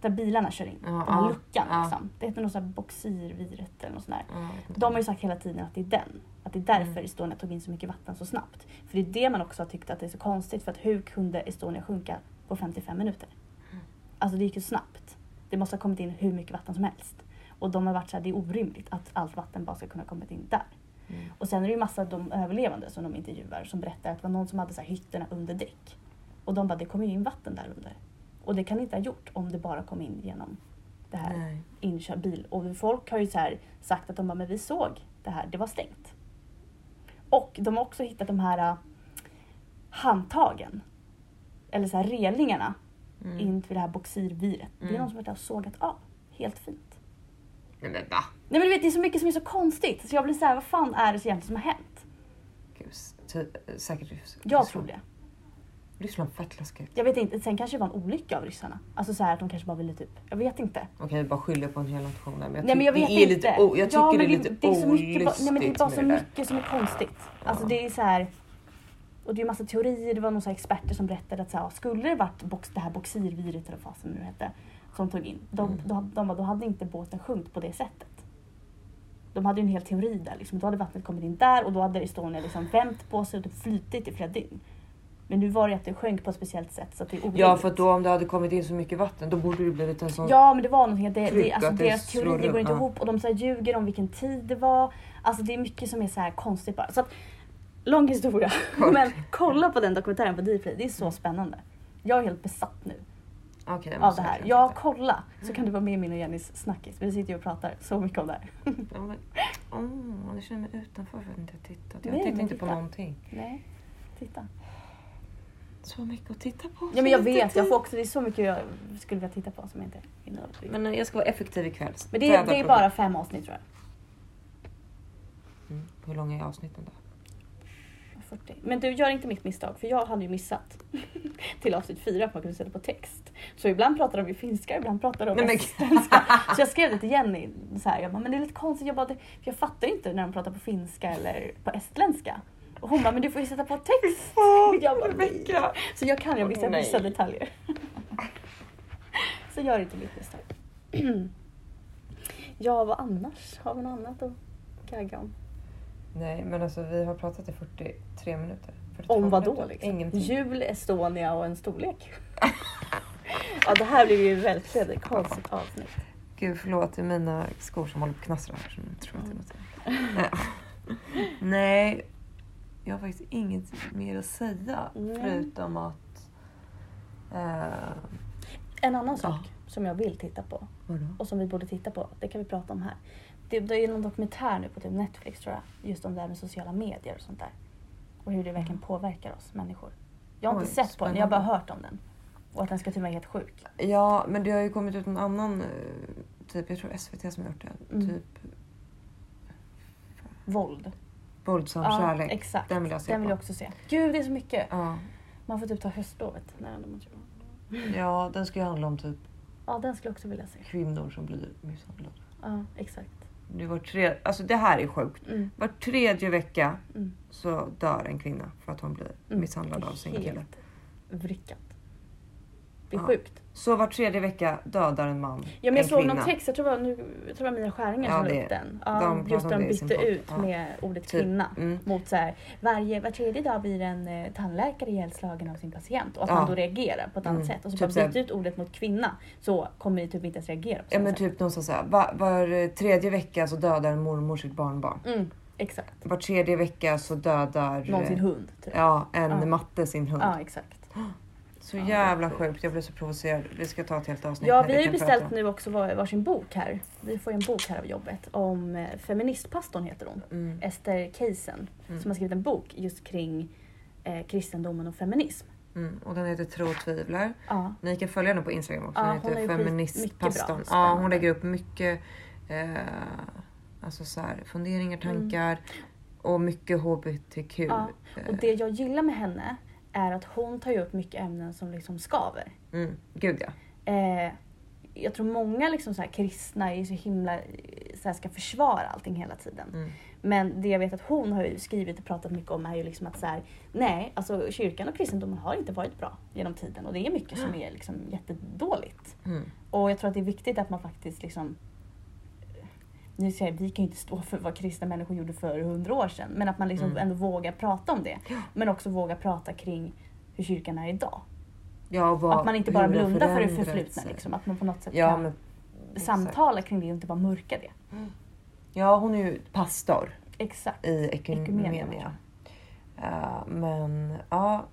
Speaker 2: Där bilarna kör in.
Speaker 1: Ja,
Speaker 2: den luckan
Speaker 1: ja.
Speaker 2: liksom. Det heter något sånt här boxyrviret eller något sånt där.
Speaker 1: Ja.
Speaker 2: De har ju sagt hela tiden att det är den. Att det är därför
Speaker 1: Mm.
Speaker 2: Estonia tog in så mycket vatten så snabbt. För det är det man också har tyckt att det är så konstigt. För att hur kunde Estonia sjunka på 55 minuter?
Speaker 1: Mm.
Speaker 2: Alltså det gick ju snabbt. Det måste ha kommit in hur mycket vatten som helst. Och de har varit så här, det är orimligt att allt vatten bara ska kunna kommit in där.
Speaker 1: Mm.
Speaker 2: Och sen är det ju massa av de överlevande som de intervjuar som berättar att det var någon som hade så här hytterna under däck. Och de bara, det kommer ju in vatten där under. Och det kan det inte ha gjort om det bara kom in genom det här
Speaker 1: Nej.
Speaker 2: inkörd bil. Och folk har ju så här sagt att de bara, men vi såg det här, det var stängt. Och de har också hittat de här äh, handtagen. Eller så här relingarna
Speaker 1: Mm.
Speaker 2: in till det här boxirviret. Det är
Speaker 1: Mm.
Speaker 2: någon som har varit där och sågat av. Helt fint.
Speaker 1: Men va?
Speaker 2: Nej men du vet, det är så mycket som är så konstigt. Så jag blir så här, vad fan är det egentligen som har hänt?
Speaker 1: Gud, säkert
Speaker 2: Jag tror det.
Speaker 1: Ryssland fett läskigt.
Speaker 2: Jag vet inte, sen kanske det var en olycka av ryssarna. Alltså så här att de kanske bara ville typ, jag vet inte.
Speaker 1: Okej, bara skylla på en hel nation men jag,
Speaker 2: Nej men jag vet inte.
Speaker 1: lite o- Jag tycker
Speaker 2: ja,
Speaker 1: det är lite
Speaker 2: det är så mycket, bara- Nej men det är bara så mycket som är konstigt. Alltså
Speaker 1: Ja.
Speaker 2: det är så här. Och det är ju massa teorier, det var några experter som berättade att så här, skulle det varit box, det här boxirviret eller vad det nu hette, som tog in, de,
Speaker 1: Mm.
Speaker 2: de, de, då hade inte båten sjunkit på det sättet. De hade ju en hel teori där, liksom. då hade vattnet kommit in där och då hade Estonia liksom vänt på sig och typ flytit i flera dygn. Men nu var det att det sjönk på ett speciellt sätt så att det är orimligt.
Speaker 1: Ja för att då om det hade kommit in så mycket vatten då borde det blivit en sån...
Speaker 2: Ja men det var någonting, att det, det, alltså,
Speaker 1: att det
Speaker 2: deras teorier går inte ihop och de så här ljuger om vilken tid det var. Alltså det är mycket som är så här konstigt bara. Så att, lång historia.
Speaker 1: Kort.
Speaker 2: men kolla på den dokumentären på Dplay, det är så spännande. Jag är helt besatt nu
Speaker 1: jag
Speaker 2: av det här. Ja, kolla! Så kan du vara med i min och Jennys snackis. Vi sitter ju och pratar så mycket om det här.
Speaker 1: Ja, men, åh, jag känner mig utanför för att jag inte har tittat. Jag
Speaker 2: Nej,
Speaker 1: tittar inte på
Speaker 2: titta.
Speaker 1: någonting.
Speaker 2: Nej, titta.
Speaker 1: Så mycket att titta på.
Speaker 2: Ja men jag vet, jag får också, det är så mycket jag skulle vilja titta på som jag inte hinner. Men,
Speaker 1: Men eh, jag ska vara effektiv ikväll.
Speaker 2: men det, är, det är bara fem avsnitt tror jag.
Speaker 1: Mm. Hur långa är avsnitten då?
Speaker 2: 40. Men du gör inte mitt misstag för jag hade ju missat till avsnitt fyra att man kunde sätta på text. Så ibland pratar de ju finska, ibland pratar de estländska. Så jag skrev det till Jenny, så här, jag bara, men det är lite konstigt, jag, bara, det, jag fattar inte när de pratar på finska eller på estländska. Och hon bara, men du får ju sätta på text. jag bara, nej.
Speaker 1: Rebecka!
Speaker 2: Så jag kan ju vissa,
Speaker 1: Åh, nej.
Speaker 2: vissa detaljer. så gör inte mitt misstag. ja, vad annars? Har vi något annat att gagga om?
Speaker 1: Nej men alltså vi har pratat i 43 minuter. 42
Speaker 2: Om vad då liksom?
Speaker 1: Ingenting.
Speaker 2: Jul, Estonia och en storlek. ja, det här blir ju verkligen ett konstigt avsnitt.
Speaker 1: Gud förlåt, det är mina skor som håller på att knastra här. Så jag tror att det är
Speaker 2: Mm.
Speaker 1: något. Nej. Jag har faktiskt inget mer att säga.
Speaker 2: Nej.
Speaker 1: Förutom att... Eh,
Speaker 2: En annan
Speaker 1: Ja.
Speaker 2: sak som jag vill titta på
Speaker 1: vadå?
Speaker 2: och som vi borde titta på, det kan vi prata om här. Det, det är någon dokumentär nu på typ Netflix tror jag, just om det här med sociala medier och sånt där. Och hur det verkligen påverkar oss människor. Jag har inte
Speaker 1: Oj,
Speaker 2: sett på den, jag har bara
Speaker 1: spännande.
Speaker 2: hört om den. Och att den ska till mig helt sjuk.
Speaker 1: Ja, men det har ju kommit ut en annan, eh, typ, jag tror SVT som har gjort det.
Speaker 2: Mm.
Speaker 1: Typ
Speaker 2: Våld.
Speaker 1: Våldsam
Speaker 2: Ja,
Speaker 1: kärlek.
Speaker 2: exakt.
Speaker 1: Den vill jag se
Speaker 2: Den vill
Speaker 1: på.
Speaker 2: jag också se. Gud, det är så mycket.
Speaker 1: Ja.
Speaker 2: Man får typ ta höstlovet. Nej, det måste jag-
Speaker 1: ja, den ska ju handla om typ
Speaker 2: Ja, den skulle jag också vilja se.
Speaker 1: kvinnor som blir misshandlade.
Speaker 2: Ja, exakt.
Speaker 1: Det, var tre, alltså det här är sjukt.
Speaker 2: Mm,
Speaker 1: Var tredje vecka
Speaker 2: mm.
Speaker 1: så dör en kvinna för att hon blir
Speaker 2: Mm.
Speaker 1: misshandlad av sin kille.
Speaker 2: Helt vrickat. Det är
Speaker 1: Ja.
Speaker 2: sjukt.
Speaker 1: Så var tredje vecka dödar en man
Speaker 2: Ja, men jag såg
Speaker 1: kvinna.
Speaker 2: någon text, jag tror det var, nu, jag tror det var Mia Skäringer
Speaker 1: Ja,
Speaker 2: som la upp den.
Speaker 1: de
Speaker 2: Ja,
Speaker 1: pratar
Speaker 2: just när de
Speaker 1: sin
Speaker 2: bytte ut
Speaker 1: Ja.
Speaker 2: med ordet
Speaker 1: Typ.
Speaker 2: kvinna.
Speaker 1: Mm.
Speaker 2: Mot så här, varje, var tredje dag blir en eh, tandläkare ihjälslagen av sin patient. Och att
Speaker 1: Ja.
Speaker 2: man då reagerar på ett annat
Speaker 1: Mm.
Speaker 2: sätt. Och så
Speaker 1: Typ
Speaker 2: bara byta ut ordet mot kvinna. Så kommer ni typ inte ens reagera på
Speaker 1: Ja men
Speaker 2: sätt.
Speaker 1: typ någon som säger var, var tredje vecka så dödar en mormor sitt barnbarn.
Speaker 2: Mm, exakt.
Speaker 1: Var tredje vecka så dödar
Speaker 2: Någon sin
Speaker 1: eh,
Speaker 2: hund. Typ.
Speaker 1: Ja, en matte sin hund.
Speaker 2: Ja, exakt.
Speaker 1: Så jävla
Speaker 2: sjukt.
Speaker 1: Jag blev så provocerad. Vi ska ta ett helt avsnitt.
Speaker 2: Ja, vi har ju beställt nu också var- varsin bok här. Vi får ju en bok här av jobbet om eh, feministpastorn heter hon.
Speaker 1: Mm.
Speaker 2: Ester Keisen.
Speaker 1: Mm.
Speaker 2: Som har skrivit en bok just kring eh, kristendomen och feminism.
Speaker 1: Mm. Och den heter Tro och tvivlar.
Speaker 2: Ja,
Speaker 1: Ni kan följa henne på Instagram också.
Speaker 2: Ja, hon
Speaker 1: heter Feministpastorn. Ja, hon lägger upp mycket eh, alltså så här, funderingar,
Speaker 2: Mm.
Speaker 1: tankar och mycket hbtq.
Speaker 2: Ja, och det jag gillar med henne är att hon tar upp mycket ämnen som liksom skaver.
Speaker 1: Mm. Gud ja.
Speaker 2: Eh, jag tror många liksom så här kristna är så himla, så här ska försvara allting hela tiden.
Speaker 1: Mm.
Speaker 2: Men det jag vet att hon har skrivit och pratat mycket om är ju liksom att så här, nej, alltså kyrkan och kristendomen har inte varit bra genom tiden och det är mycket som är liksom jättedåligt.
Speaker 1: Mm.
Speaker 2: Och jag tror att det är viktigt att man faktiskt liksom nu säger jag, vi kan ju inte stå för vad kristna människor gjorde för hundra år sedan. Men att man liksom
Speaker 1: Mm.
Speaker 2: ändå vågar prata om det. Men också våga prata kring hur kyrkan är idag.
Speaker 1: Ja, vad,
Speaker 2: att man inte bara blundar för det förflutna. Liksom. Att man på något sätt
Speaker 1: Ja,
Speaker 2: kan
Speaker 1: men,
Speaker 2: samtala kring det och inte bara mörka det.
Speaker 1: ja, hon är ju pastor
Speaker 2: Exakt.
Speaker 1: i
Speaker 2: Ekumenia.
Speaker 1: Uh, men ja,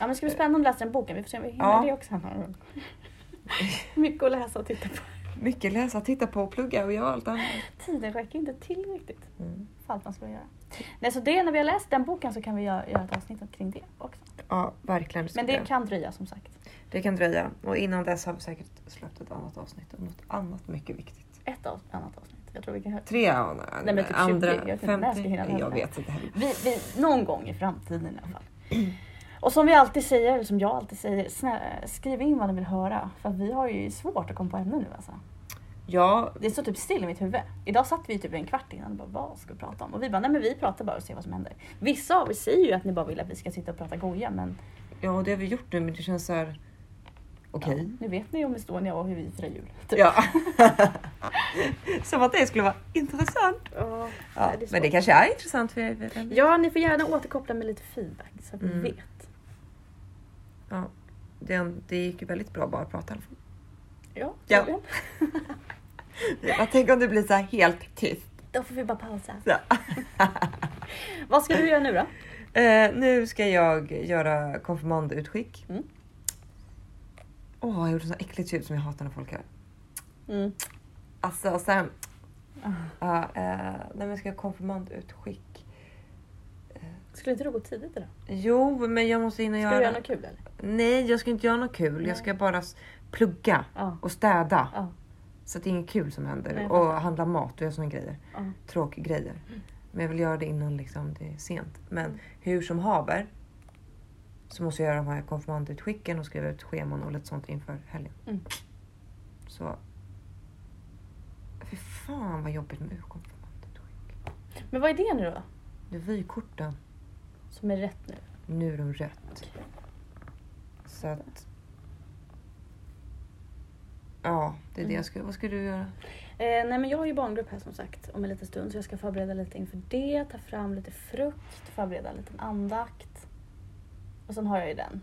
Speaker 2: Ja men det ska bli spännande att läsa den boken. Vi får se om vi hinner
Speaker 1: Ja.
Speaker 2: det också. Mycket att läsa och titta på.
Speaker 1: Mycket läsa, titta på, plugga och göra allt annat.
Speaker 2: Tiden räcker inte till riktigt
Speaker 1: Mm.
Speaker 2: för allt man ska göra. Nej, så det, när vi har läst den boken så kan vi göra, göra ett avsnitt kring det också.
Speaker 1: Ja, verkligen.
Speaker 2: Men det kan dröja som sagt.
Speaker 1: det kan dröja. Och innan dess har vi säkert släppt ett annat avsnitt om något annat mycket viktigt.
Speaker 2: Ett av, annat avsnitt. Jag tror vi kan höra.
Speaker 1: Tre ja,
Speaker 2: Nej, men typ 20,
Speaker 1: andra,
Speaker 2: jag vet inte när jag ska
Speaker 1: 50,
Speaker 2: hinna med
Speaker 1: jag
Speaker 2: det.
Speaker 1: vet inte heller.
Speaker 2: Vi, vi, någon gång i framtiden i alla fall. Och som vi alltid säger, eller som jag alltid säger, snä, skriv in vad ni vill höra. För vi har ju svårt att komma på ämnen nu alltså.
Speaker 1: Ja,
Speaker 2: Det står typ still i mitt huvud. Idag satt vi typ en kvart innan och bara, vad ska vi prata om? Och vi bara, nej men vi pratar bara och ser vad som händer. Vissa av er säger ju att ni bara vill att vi ska sitta och prata goja men
Speaker 1: ja, det har vi gjort nu men det känns så här. Okej.
Speaker 2: ja, nu vet ni om Estonia och hur vi firar jul. Typ.
Speaker 1: Ja. Som att det skulle vara intressant.
Speaker 2: Ja,
Speaker 1: Ja,
Speaker 2: det
Speaker 1: men det kanske är intressant för er.
Speaker 2: ja, ni får gärna återkoppla med lite feedback så att vi
Speaker 1: Mm.
Speaker 2: vet.
Speaker 1: Ja, det, det gick ju väldigt bra bara att prata i alla fall.
Speaker 2: Ja,
Speaker 1: Ja.
Speaker 2: tydligen.
Speaker 1: Jag tänker om det blir så här helt tyst.
Speaker 2: Då får vi bara pausa. Vad ska du göra nu då?
Speaker 1: Eh, nu ska jag göra konfirmandutskick.
Speaker 2: Mm.
Speaker 1: Åh, jag gjorde så äckligt ljud som jag hatar när folk gör.
Speaker 2: Mm.
Speaker 1: Alltså sen.
Speaker 2: Ah.
Speaker 1: Ja, eh, nej, men jag ska göra konfirmandutskick.
Speaker 2: Skulle inte du gå tidigt idag?
Speaker 1: Jo, men jag måste hinna
Speaker 2: Ska
Speaker 1: göra...
Speaker 2: du göra något kul eller?
Speaker 1: Nej, jag ska inte göra något kul.
Speaker 2: Nej.
Speaker 1: Jag ska bara plugga
Speaker 2: Ja.
Speaker 1: och städa.
Speaker 2: Ja.
Speaker 1: Så att det är inget kul som händer.
Speaker 2: Nej,
Speaker 1: och handla mat och göra såna grejer.
Speaker 2: ja.
Speaker 1: Tråkgrejer. Men jag vill göra det innan liksom, det är sent. Men hur som haver. Så måste jag göra de här konfirmandutskicken och skriva ut scheman och lite sånt inför helgen.
Speaker 2: Mm.
Speaker 1: Så. Fy fan vad jobbigt med konfirmandutskick.
Speaker 2: Men vad är det nu då?
Speaker 1: Det är vykorten.
Speaker 2: Som är rätt nu?
Speaker 1: Nu är de rätt. Så att. Ja, det är det
Speaker 2: Mm.
Speaker 1: jag ska. Vad ska du göra?
Speaker 2: Eh, nej men jag har ju barngrupp här som sagt om en liten stund så jag ska förbereda lite inför det, ta fram lite frukt, förbereda en liten andakt. Och sen har jag ju den.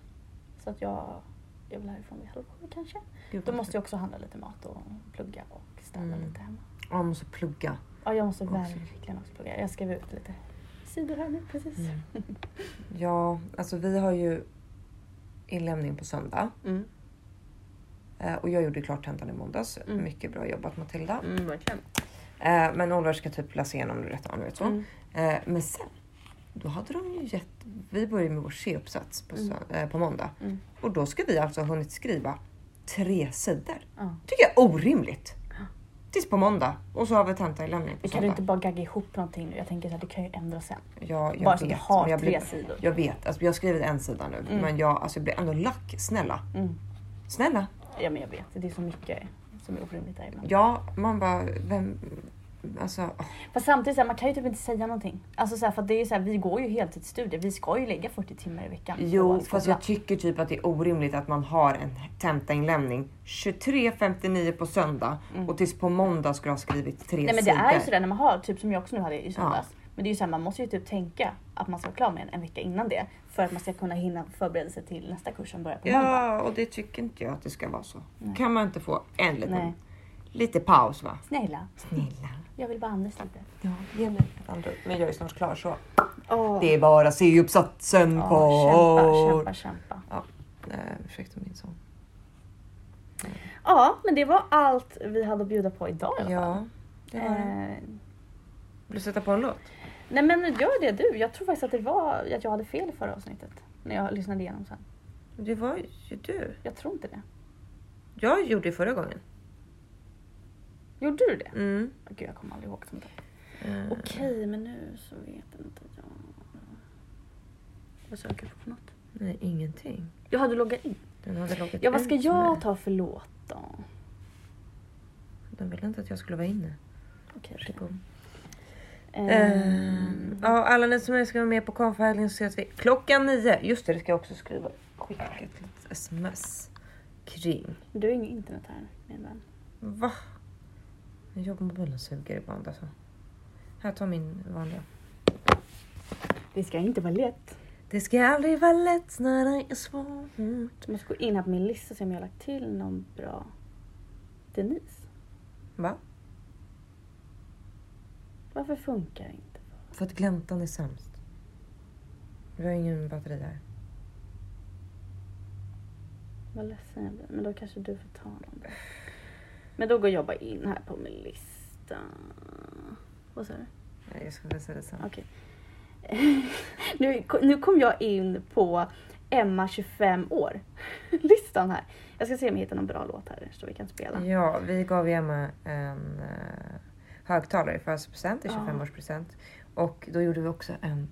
Speaker 2: Så att jag är väl härifrån vid halv sju kanske.
Speaker 1: Gud,
Speaker 2: Då måste jag också handla lite mat och plugga och städa
Speaker 1: Mm.
Speaker 2: lite hemma.
Speaker 1: Ja, jag måste plugga.
Speaker 2: Ja jag måste
Speaker 1: Också.
Speaker 2: verkligen också plugga. Jag skrev ut lite sidor här nu precis.
Speaker 1: Mm. Ja, alltså vi har ju inlämning på söndag.
Speaker 2: Mm.
Speaker 1: Eh, och jag gjorde klart tentan i måndags.
Speaker 2: Mm.
Speaker 1: Mycket bra jobbat Matilda.
Speaker 2: Mm, verkligen.
Speaker 1: Eh, men Oliver ska typ läsa igenom det rätt och vet så.
Speaker 2: Mm.
Speaker 1: Eh, men sen, då hade de ju gett... Vi började med vår C-uppsats på,
Speaker 2: Mm.
Speaker 1: sö- eh, på måndag.
Speaker 2: Mm.
Speaker 1: Och då ska vi alltså ha hunnit skriva tre sidor.
Speaker 2: Ja.
Speaker 1: tycker jag är orimligt. Tills på måndag. Och så har vi tentainlämning på
Speaker 2: Vi kan
Speaker 1: söndag.
Speaker 2: inte bara gagga ihop någonting nu. Jag tänker att det kan ju ändras sen.
Speaker 1: Ja, jag
Speaker 2: bara så att
Speaker 1: vet,
Speaker 2: jag har
Speaker 1: jag
Speaker 2: tre
Speaker 1: blir-
Speaker 2: sidor.
Speaker 1: Jag vet, alltså, jag har skrivit en sida nu.
Speaker 2: Mm.
Speaker 1: Men jag, alltså, jag blir ändå lack. Snälla.
Speaker 2: Mm.
Speaker 1: Snälla.
Speaker 2: Ja men jag vet, det är så mycket som är orimligt där ibland.
Speaker 1: Ja, man bara, vem... Alltså.
Speaker 2: Fast samtidigt, så här, man kan ju typ inte säga någonting. Alltså så här, för det är så här, vi går ju heltidsstudier. Vi ska ju lägga 40 timmar i veckan.
Speaker 1: Jo, fast jag tycker typ att det är orimligt att man har en tentainlämning 23.59 på söndag och tills på måndag skulle ha skrivit tre
Speaker 2: Mm. Nej men
Speaker 1: sidor.
Speaker 2: det är ju sådär när man har, typ som jag också nu hade i söndags. Men det är ju såhär, man måste ju typ tänka att man ska vara klar med en, en vecka innan det. För att man ska kunna hinna förbereda sig till nästa kurs som börjar på måndag.
Speaker 1: Ja, och det tycker inte jag att det ska vara så.
Speaker 2: Nej.
Speaker 1: Kan man inte få en liten,
Speaker 2: Nej.
Speaker 1: Lite paus va?
Speaker 2: Snälla,
Speaker 1: Snälla.
Speaker 2: jag vill bara andas lite.
Speaker 1: Ja, ge mig ett andra. Men jag är snart klar så.
Speaker 2: Oh.
Speaker 1: Det är bara C-uppsatsen
Speaker 2: Ja,
Speaker 1: kvar.
Speaker 2: kämpa, kämpa, kämpa.
Speaker 1: Eh, ursäkta min son.
Speaker 2: Ja, men det var allt vi hade att bjuda på idag i alla fall.
Speaker 1: Ja, det var det.
Speaker 2: Eh,
Speaker 1: Vill du sätta på en låt?
Speaker 2: nej men gör det du. Jag tror faktiskt att det var att jag hade fel i förra avsnittet. När jag lyssnade igenom sen.
Speaker 1: Det var ju du.
Speaker 2: Jag tror inte det.
Speaker 1: Jag gjorde det förra gången.
Speaker 2: Gjorde du det?
Speaker 1: Mm.
Speaker 2: Gud, jag kommer aldrig ihåg sånt där.
Speaker 1: Eh,
Speaker 2: Okej, men nu så vet jag inte jag. Vad söker du på något?
Speaker 1: Nej, ingenting.
Speaker 2: Jag hade loggat in.
Speaker 1: Den hade loggat
Speaker 2: Ja, vad ska jag
Speaker 1: med.
Speaker 2: ta för låt då?
Speaker 1: Den ville inte att jag skulle vara inne.
Speaker 2: Okej.
Speaker 1: Varsågod.
Speaker 2: Ehm,
Speaker 1: Ehm, ja, alla ni som ska vara med på konferensen så ses vi klockan nio. Just det, det ska jag också skriva. Skicka ett litet sms kring.
Speaker 2: Du har inget internet här min vän.
Speaker 1: Va? Jag jobbar mobilen suger ibland alltså. Här, ta min vanliga.
Speaker 2: Det ska inte vara lätt.
Speaker 1: Det ska aldrig vara lätt när det är svårt.
Speaker 2: Jag måste gå in här på min lista och se om jag har lagt till någon bra. Denise.
Speaker 1: Va?
Speaker 2: Varför funkar det inte?
Speaker 1: För att gläntan är sämst. Vi har ingen batteri här.
Speaker 2: Vad ledsen jag blir. Men då kanske du får ta dem. Men då går jag bara in här på min lista. Vad sa du?
Speaker 1: Nej, jag ska läsa det sen.
Speaker 2: Okej. nu, nu kom jag in på Emma 25 år. Listan här. Jag ska se om jag hittar någon bra låt här så vi kan spela.
Speaker 1: Ja, vi gav ju Emma en uh, högtalare i födelsedagspresent, i
Speaker 2: Ja.
Speaker 1: 25-årspresent. Och då gjorde vi också en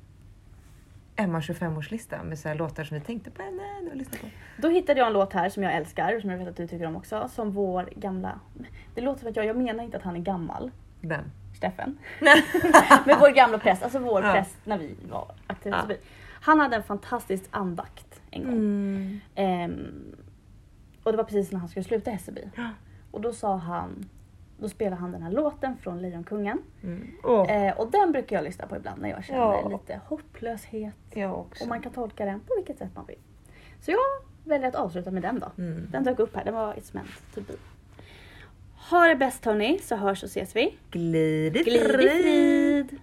Speaker 1: Emma 25-årslista med så här låtar som vi tänkte på henne och lyssnade på.
Speaker 2: Då hittade jag en låt här som jag älskar och som jag vet att du tycker om också. Som vår gamla... Det låter som att jag, jag menar inte att han är gammal.
Speaker 1: Den.
Speaker 2: Steffen. Men vår gamla präst, alltså vår
Speaker 1: Ja.
Speaker 2: präst när vi var aktiva
Speaker 1: Ja.
Speaker 2: Han hade en fantastisk andakt en gång.
Speaker 1: Mm.
Speaker 2: Ehm, och det var precis när han skulle sluta i Hässelby.
Speaker 1: Ja.
Speaker 2: Och då sa han, då spelade han den här låten från Lejonkungen.
Speaker 1: Mm. Åh,
Speaker 2: Eh, och den brukar jag lyssna på ibland när jag känner
Speaker 1: Ja.
Speaker 2: lite hopplöshet. Och man kan tolka den på vilket sätt man vill. Så jag väljer att avsluta med den då.
Speaker 1: Mm.
Speaker 2: Den dök upp här, den var It's meant to be. Ha det bäst hörni, så hörs och ses vi.
Speaker 1: Glid i
Speaker 2: Glid i
Speaker 1: frid.
Speaker 2: frid.